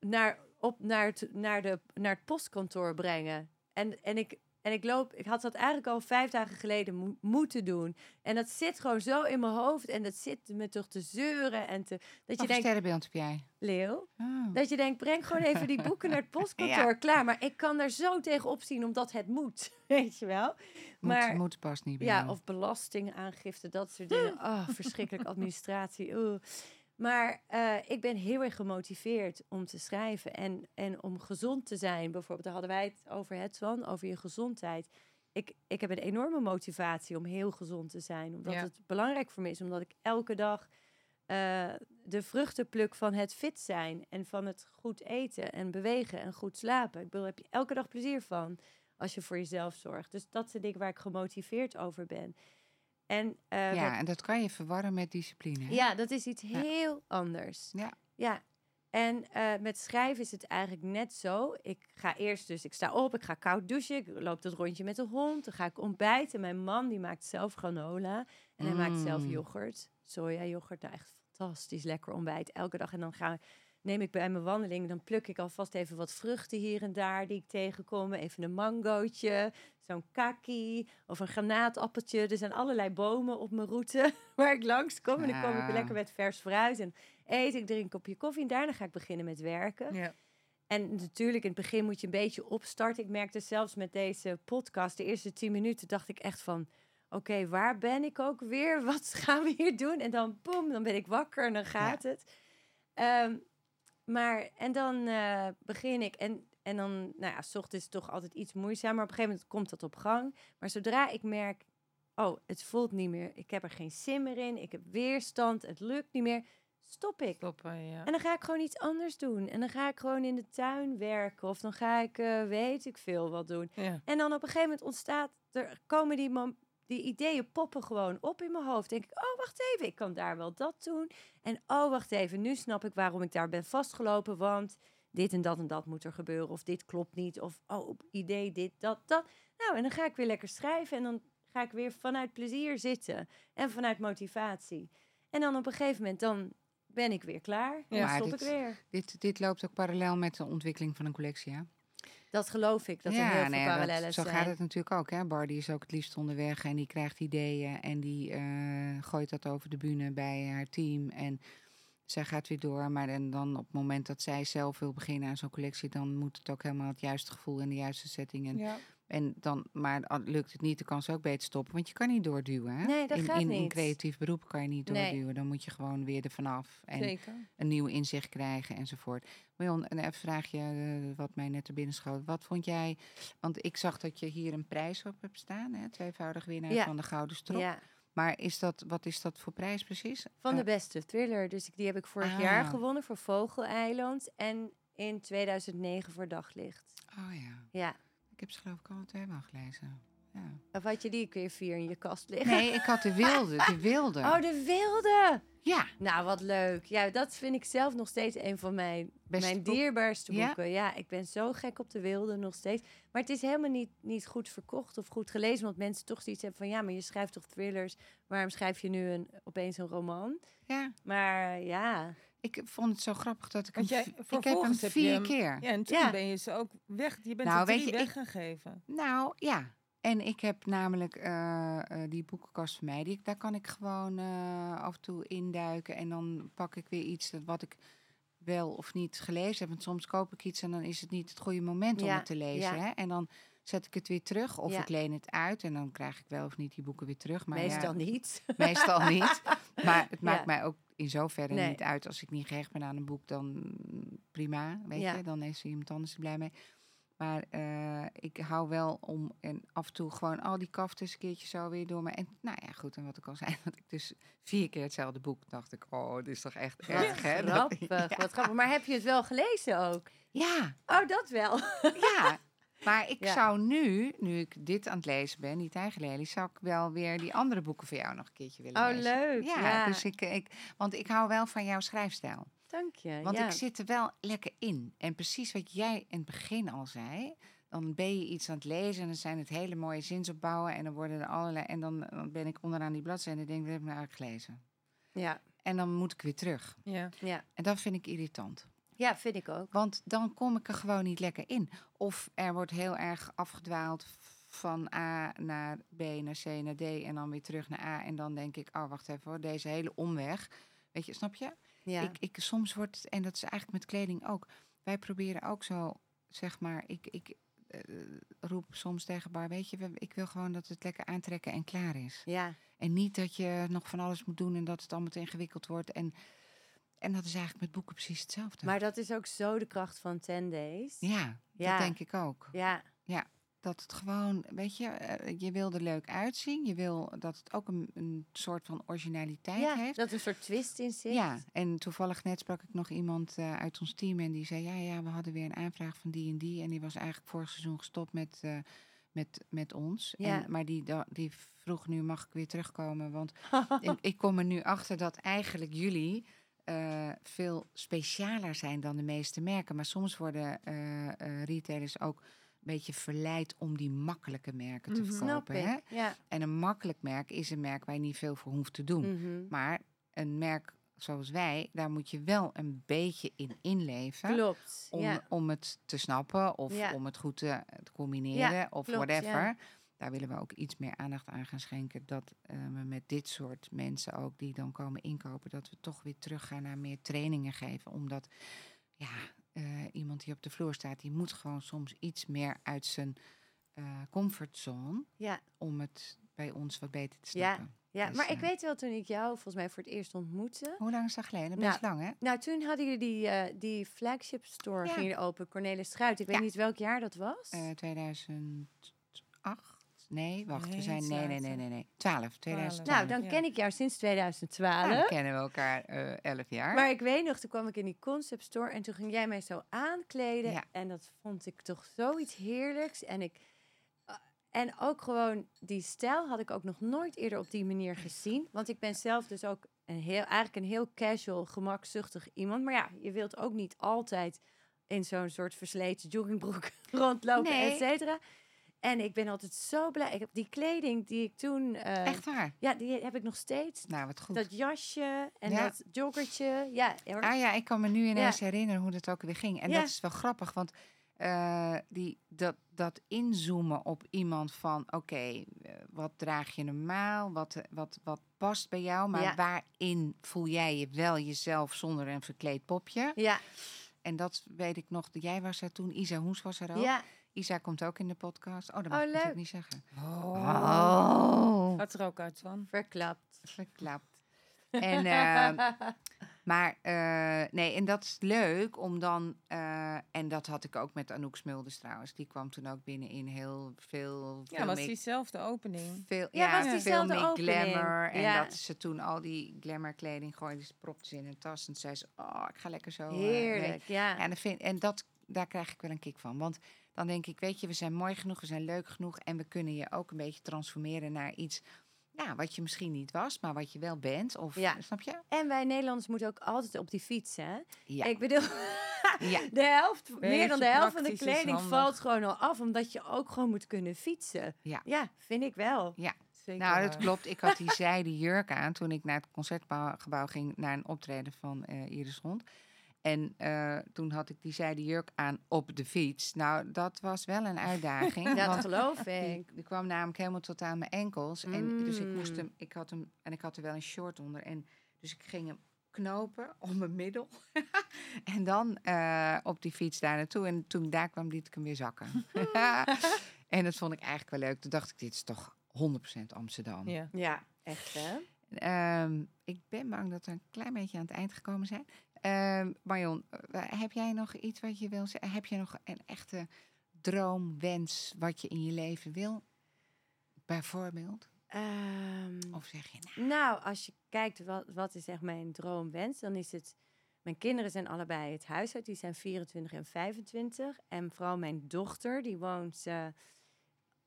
naar, op, naar, het, naar, de, naar het postkantoor brengen. En, en, ik, En ik loop, ik had dat eigenlijk al vijf dagen geleden mo- moeten doen. En dat zit gewoon zo in mijn hoofd. En dat zit me toch te zeuren. En te, dat je Wat voor denkt, heb jij? Leeuw, Oh. dat je denkt, breng gewoon even die boeken naar het [laughs] postkantoor. Klaar, maar ik kan daar zo tegen opzien omdat het moet. [laughs] Weet je wel? Moet, maar- moet past niet bij Ja, jou. of belastingaangifte, dat soort dingen. [laughs] Oh, verschrikkelijk administratie. oeh. Maar eh, ik ben heel erg gemotiveerd om te schrijven en, en om gezond te zijn. Bijvoorbeeld, daar hadden wij het over het over je gezondheid. Ik, ik heb een enorme motivatie om heel gezond te zijn. Omdat Ja. het belangrijk voor me is. Omdat ik elke dag eh, de vruchten pluk van het fit zijn. En van het goed eten en bewegen en goed slapen. Ik bedoel, daar heb je elke dag plezier van als je voor jezelf zorgt. Dus dat zijn dingen waar ik gemotiveerd over ben. En eh, ja, met- en dat kan je verwarren met discipline. hè? ja, dat is iets Ja. heel anders. Ja. Ja. En eh, met schrijven is het eigenlijk net zo. Ik ga eerst dus, ik sta op, ik ga koud douchen, ik loop dat rondje met de hond, dan ga ik ontbijten. Mijn man die maakt zelf granola en hij maakt zelf Mm. yoghurt, soja yoghurt, nou echt fantastisch lekker ontbijt elke dag. En dan ga, neem ik bij mijn wandeling, dan pluk ik alvast even wat vruchten hier en daar die ik tegenkom. Even een mangootje, zo'n kaki of een granaatappeltje. Er zijn allerlei bomen op mijn route [laughs] waar ik langs kom. En dan kom ik lekker met vers fruit en eet. Ik drink een kopje koffie en daarna ga ik beginnen met werken. Ja. En natuurlijk, in het begin moet je een beetje opstarten. Ik merkte zelfs met deze podcast, de eerste tien minuten, dacht ik echt van... Oké, waar ben ik ook weer? [laughs] Wat gaan we hier doen? En dan, boem, dan ben ik wakker en dan gaat het. Ehm, maar, en dan eh, begin ik. En, en dan, nou ja, s ochtends is toch altijd iets moeizamer. Maar op een gegeven moment komt dat op gang. Maar zodra ik merk, oh, het voelt niet meer. Ik heb er geen zin meer in. Ik heb weerstand. Het lukt niet meer. Stop ik. Stoppen, ja. En dan ga ik gewoon iets anders doen. En dan ga ik gewoon in de tuin werken. Of dan ga ik, eh, weet ik veel, wat doen. ja. En dan op een gegeven moment ontstaat, er komen die, mom- die ideeën poppen gewoon op in mijn hoofd. Denk ik, oh, wacht even, ik kan daar wel dat doen. En oh, wacht even, nu snap ik waarom ik daar ben vastgelopen. Want dit en dat en dat moet er gebeuren. Of dit klopt niet. Of oh, idee dit, dat, dat. Nou, en dan ga ik weer lekker schrijven. En dan ga ik weer vanuit plezier zitten. En vanuit motivatie. En dan op een gegeven moment, dan ben ik weer klaar. En Ja, dan stop dit- ik weer. Dit, dit loopt ook parallel met de ontwikkeling van een collectie, hè? Dat geloof ik, dat er heel veel nee, dat- parallellen zo gaat het natuurlijk ook. Hè? Bardie is ook het liefst onderweg en die krijgt ideeën en die eh, gooit dat over de bühne bij haar team. En zij gaat weer door. Maar en dan op het moment dat zij zelf wil beginnen aan zo'n collectie, dan moet het ook helemaal het juiste gevoel en de juiste setting. En, ja. En dan, maar lukt het niet, dan kan ze ook beter stoppen. Want je kan niet doorduwen. Hè? Nee, dat in, gaat in, in niet. creatief beroep kan je niet Nee. doorduwen. Dan moet je gewoon weer er vanaf. En Zeker. een nieuw inzicht krijgen enzovoort. Marion, een vraagje eh, wat mij net te binnen schoot. Wat vond jij, want ik zag dat je hier een prijs op hebt staan, hè? tweevoudig winnaar Ja. van de Gouden Strop. Ja, Maar is dat, wat is dat voor prijs precies? van de Eh, beste thriller. Dus die heb ik vorig jaar Ah. gewonnen voor Vogeleiland. En in 2009 voor Daglicht. oh ja, Ja. Ik heb ze geloof ik al tweemaal gelezen. Ja. Of had je die keer vier in je kast liggen? Nee, ik had de wilde, de [laughs] wilde. Oh, de wilde! Ja, Nou, wat leuk. Ja, dat vind ik zelf nog steeds een van mijn, mijn boek. dierbaarste Ja? boeken. Ja, ik ben zo gek op de wilde nog steeds. Maar het is helemaal niet, niet goed verkocht of goed gelezen. Want mensen toch zoiets hebben van... Ja, maar je schrijft toch thrillers? Waarom schrijf je nu een, opeens een roman? ja. Maar ja... Ik vond het zo grappig dat ik hem... Jij, ik heb hem heb vier hem- keer. Ja, en toen Ja. ben je ze ook weg. Je bent Nou, weet je, ik- weggegeven. Nou ja. En ik heb namelijk eh, eh, die boekenkast van mij. Die, daar kan ik gewoon eh, af en toe induiken. En dan pak ik weer iets dat wat ik wel of niet gelezen heb. Want soms koop ik iets en dan is het niet het goede moment om het te lezen. ja. Hè? En dan zet ik het weer terug. Of Ja. ik leen het uit. En dan krijg ik wel of niet die boeken weer terug. Maar Meestal niet. Meestal niet. [laughs] Maar het maakt mij ook in zoverre Nee. niet uit. Als ik niet gehecht ben aan een boek, dan prima. Weet Ja. je, dan is er iemand anders er blij mee. Maar eh, ik hou wel om en af en toe gewoon al die kafters een keertje zo weer door me. En nou ja, goed. En wat ik al zei, [laughs] dat ik dus vier keer hetzelfde boek dacht ik, oh, dit is toch echt erg, hè? Dat- Grappig, [laughs] ja. wat grappig. Maar heb je het wel gelezen ook? ja, Oh, dat wel. ja. [laughs] Maar ik Ja. zou nu, nu ik dit aan het lezen ben, die tijgerlelie, zou ik wel weer die andere boeken voor jou nog een keertje willen Oh, lezen. leuk. Ja, Ja, Dus ik, ik, want ik hou wel van jouw schrijfstijl. dank je. Want ja. ik zit er wel lekker in. En precies wat jij in het begin al zei. Dan ben je iets aan het lezen en dan zijn het hele mooie zinsopbouwen. En dan worden er allerlei. En dan, dan ben ik onderaan die bladzijde en denk ik, dat heb ik nou eigenlijk gelezen. ja, En dan moet ik weer terug. Ja. ja. En dat vind ik irritant. Ja, vind ik ook. Want dan kom ik er gewoon niet lekker in. Of er wordt heel erg afgedwaald van A naar B naar C naar D en dan weer terug naar A. En dan denk ik, oh wacht even hoor, deze hele omweg. Weet je, snap je? Ja. Ik, ik soms wordt, en dat is eigenlijk met kleding ook. Wij proberen ook zo, zeg maar, ik, ik eh, roep soms tegen Bar, weet je, ik wil gewoon dat het lekker aantrekken en klaar is. ja. En niet dat je nog van alles moet doen en dat het allemaal te ingewikkeld wordt. En, en dat is eigenlijk met boeken precies hetzelfde. Maar dat is ook zo de kracht van 10 days. ja, Ja. dat denk ik ook. Ja, Dat het gewoon, weet je, eh, je wil er leuk uitzien. Je wil dat het ook een, een soort van originaliteit ja heeft. dat een soort twist in zit. Ja, en toevallig net sprak ik nog iemand eh, uit ons team en die zei: Ja, ja, we hadden weer een aanvraag van die en die. En die was eigenlijk vorig seizoen gestopt met, eh, met, met ons. Ja. En, maar die, die vroeg nu: Mag ik weer terugkomen? Want ik, ik kom er nu achter dat eigenlijk jullie eh, veel specialer zijn dan de meeste merken. Maar soms worden eh, eh, retailers ook een beetje verleid om die makkelijke merken te Mhm. Verkopen. Hè? Ja. En een makkelijk merk is een merk waar je niet veel voor hoeft te doen. Mhm. Maar een merk zoals wij, daar moet je wel een beetje in inleven. Klopt. Om, ja. om het te snappen of Ja. om het goed te, te combineren of klopt, whatever. Ja. Daar willen we ook iets meer aandacht aan gaan schenken. Dat eh, we met dit soort mensen ook die dan komen inkopen, dat we toch weer teruggaan naar meer trainingen geven. Omdat ja, eh, iemand die op de vloer staat, die moet gewoon soms iets meer uit zijn eh, comfortzone Ja. om het bij ons wat beter te Ja. snappen. ja, Dus, maar ik weet wel toen ik jou volgens mij voor het eerst ontmoette. Hoe lang is dat geleden? Best lang, hè? Nou, toen hadden jullie die, die flagship store Ja. open, Cornelis Struit. Ik weet Ja. niet welk jaar dat was. Eh 2008? Nee, wacht, we Nee, zijn... Nee, nee, nee, nee, nee. 12, 2012. nou, dan ja. ken ik jou sinds Ja, 2012. dan kennen we elkaar eh 11 jaar. Maar ik weet nog, toen kwam ik in die concept store en toen ging jij mij zo aankleden. Ja. En dat vond ik toch zoiets heerlijks. En, ik, eh, en ook gewoon die stijl had ik ook nog nooit eerder op die manier gezien. Want ik ben zelf dus ook een heel, eigenlijk een heel casual, gemakzuchtig iemand. Maar ja, je wilt ook niet altijd in zo'n soort versleten joggingbroek [laughs] rondlopen, Nee. et cetera. En ik ben altijd zo blij. Ik heb die kleding die ik toen... eh, Echt waar? Ja, die heb ik nog steeds. Nou, wat goed. Dat jasje en Ja. dat joggertje. Ja, hoor. Ah ja, ik kan me nu ineens herinneren hoe dat ook weer ging. En Ja. dat is wel grappig, want eh, die, dat, dat inzoomen op iemand van... oké, eh, wat draag je normaal? Wat, wat, wat past bij jou? Maar waarin voel jij je wel jezelf zonder een verkleed popje? ja, En dat weet ik nog. Jij was er toen, Isa Hoens was er ook. ja. Isa komt ook in de podcast. Oh, dat Oh, mag ik natuurlijk niet zeggen. Oh. Oh, Gaat er ook uit van. verklapt. verklapt. En, eh, [laughs] maar eh, nee, en dat is leuk om dan, eh, en dat had ik ook met Anouk Smulders trouwens. Die kwam toen ook binnen in heel veel, Ja, veel was diezelfde opening. veel, Ja, ja, was veel diezelfde meer opening. glamour. En Ja. dat ze toen al die glamour kleding gooide, ze propte ze in een tas. En zei ze, oh, ik ga lekker zo. eh. Heerlijk, ja. En, dat vind, en dat, daar krijg ik wel een kick van. Want dan denk ik, weet je, we zijn mooi genoeg, we zijn leuk genoeg. En we kunnen je ook een beetje transformeren naar iets ja, wat je misschien niet was, maar wat je wel bent. Of, Ja. Snap je? En wij Nederlanders moeten ook altijd op die fiets, hè? Ja. Ik bedoel, [laughs] ja. de helft, meer dan de helft van de kleding valt gewoon al af, omdat je ook gewoon moet kunnen fietsen. Ja. Ja, vind ik wel. Zeker Nou, dat klopt. Ik had die [laughs] zijde jurk aan toen ik naar het concertgebouw ging naar een optreden van eh Iris Hond. En eh, toen had ik die zijde jurk aan op de fiets. Nou, dat was wel een uitdaging. [laughs] Dat want geloof ik. die kwam namelijk helemaal tot aan mijn enkels. En dus ik moest Mm. hem, ik had hem, en ik had er wel een short onder. En dus ik ging hem knopen om mijn middel. [laughs] en dan eh, op die fiets daar naartoe. En toen ik daar kwam, liet ik hem weer zakken. [laughs] en dat vond ik eigenlijk wel leuk. Toen dacht ik, dit is toch 100% Amsterdam. Ja. Ja, echt hè? Ehm, ik ben bang dat we een klein beetje aan het eind gekomen zijn. Ehm, Marion, eh, heb jij nog iets wat je wil zeggen? Heb je nog een echte droom, wens wat je in je leven wil? Bijvoorbeeld? Ehm, Of zeg je, nou, Nou, als je kijkt wat, wat is echt mijn droomwens, dan is het... Mijn kinderen zijn allebei het huis uit. Die zijn 24 en 25. En vooral mijn dochter, die woont eh,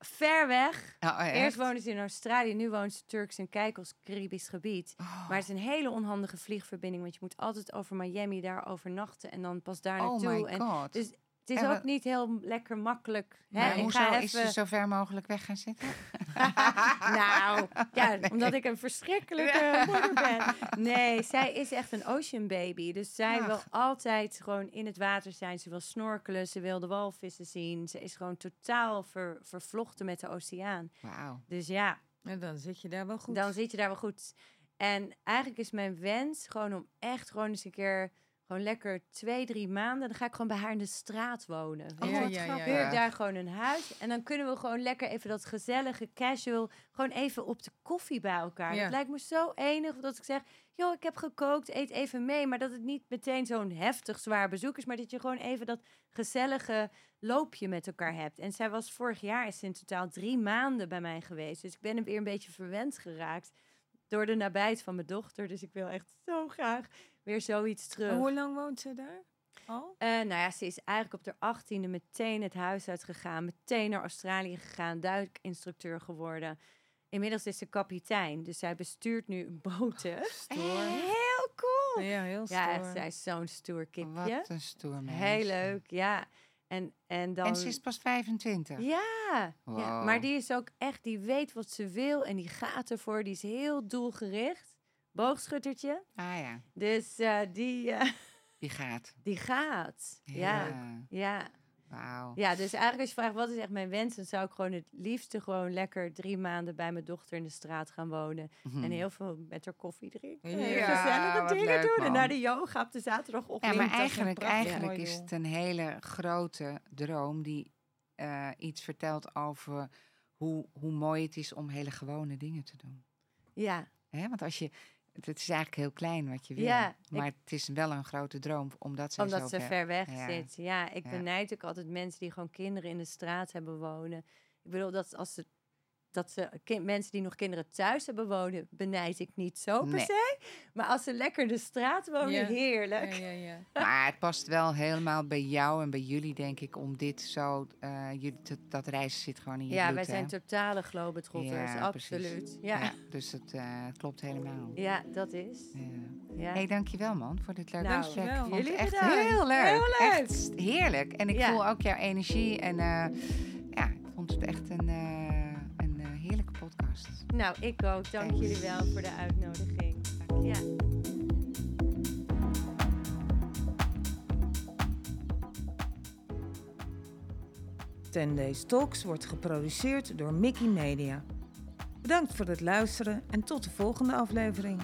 ver weg. oh, echt? Eerst woonde ze in Australië, nu woont ze Turks en Caicos, Caribisch gebied. Oh, Maar het is een hele onhandige vliegverbinding, want je moet altijd over Miami daar overnachten en dan pas daar oh naartoe. my en god. dus het is En ook niet heel lekker makkelijk. Hè? maar ik hoezo ga is ze zo ver mogelijk weg gaan zitten? [laughs] nou, ja, [laughs] omdat ik een verschrikkelijke moeder ben. [laughs] Nee, zij is echt een ocean baby. Dus zij Ach. wil altijd gewoon in het water zijn. Ze wil snorkelen, ze wil de walvissen zien. Ze is gewoon totaal ver- vervlochten met de oceaan. Wauw. Dus ja, En dan zit je daar wel goed. dan zit je daar wel goed. En eigenlijk is mijn wens gewoon om echt gewoon eens een keer... Gewoon lekker twee, drie maanden. Dan ga ik gewoon bij haar in de straat wonen. Je Ja, ja, daar gewoon een huis. En dan kunnen we gewoon lekker even dat gezellige, casual... gewoon even op de koffie bij elkaar. Ja. Het lijkt me zo enig dat ik zeg... joh, ik heb gekookt, eet even mee. Maar dat het niet meteen zo'n heftig zwaar bezoek is... maar dat je gewoon even dat gezellige loopje met elkaar hebt. En zij was vorig jaar, is in totaal drie maanden bij mij geweest. Dus ik ben hem weer een beetje verwend geraakt... door de nabijheid van mijn dochter. Dus ik wil echt zo graag weer zoiets terug. En hoe lang woont ze daar? Al? Eh, nou ja, ze is eigenlijk op de achttiende meteen het huis uitgegaan. Meteen naar Australië gegaan. Duikinstructeur geworden. Inmiddels is ze kapitein. Dus zij bestuurt nu [laughs] boten. Stoer. Heel cool. Ja, heel stoer. Ja, zij is zo'n stoer kipje. Wat een stoer meisje. Heel leuk, ja. En, en dan... En ze is pas 25. Ja, ja, maar die is ook echt, die weet wat ze wil en die gaat ervoor. Die is heel doelgericht. Boogschuttertje. Ah ja, Dus eh, die, eh, die gaat. die gaat. Ja, ja. Wauw. Ja, dus eigenlijk als je vraagt wat is echt mijn wens, dan zou ik gewoon het liefste gewoon lekker drie maanden bij mijn dochter in de straat gaan wonen. Mhm. En heel veel met haar koffie drinken. En Ja, gezellige wat dingen leuk, doen. En naar de yoga op de zaterdagochtend. Ja, maar eigenlijk, eigenlijk is het een hele grote droom die eh, iets vertelt over hoe, hoe mooi het is om hele gewone dingen te doen. Ja, Hè? Want als je, het is eigenlijk heel klein wat je wil, Ja, ik- maar het is wel een grote droom omdat zij omdat zo ze ver- weg ja. zit. Ja, ik Ja. benijd ook altijd mensen die gewoon kinderen in de straat hebben wonen. Ik bedoel, dat als ze, dat ze kind, mensen die nog kinderen thuis hebben wonen, benijd ik niet zo per Nee. se. Maar als ze lekker de straat wonen, Ja. heerlijk. Ja, ja, ja. Maar het past wel helemaal bij jou en bij jullie, denk ik, om dit zo... eh, jullie, dat, dat reizen zit gewoon in je Ja, bloed, wij zijn hè? totale globetrotters, Ja, absoluut. Ja. Ja, Ja. dus het eh, klopt helemaal. dat is. Ja. Ja. hey, dankjewel man voor dit leuke Nou, gesprek. wel. Ik vond het Jullie echt bedankt. heel leuk. Heel leuk. Echt heerlijk. En ik Ja. voel ook jouw energie. En eh, ja, ik vond het echt een, een heerlijke podcast. Nou, ik ook. Dank Thanks. jullie wel voor de uitnodiging. Ja. Ten Days Talks wordt geproduceerd door Mickey Media. Bedankt voor het luisteren en tot de volgende aflevering.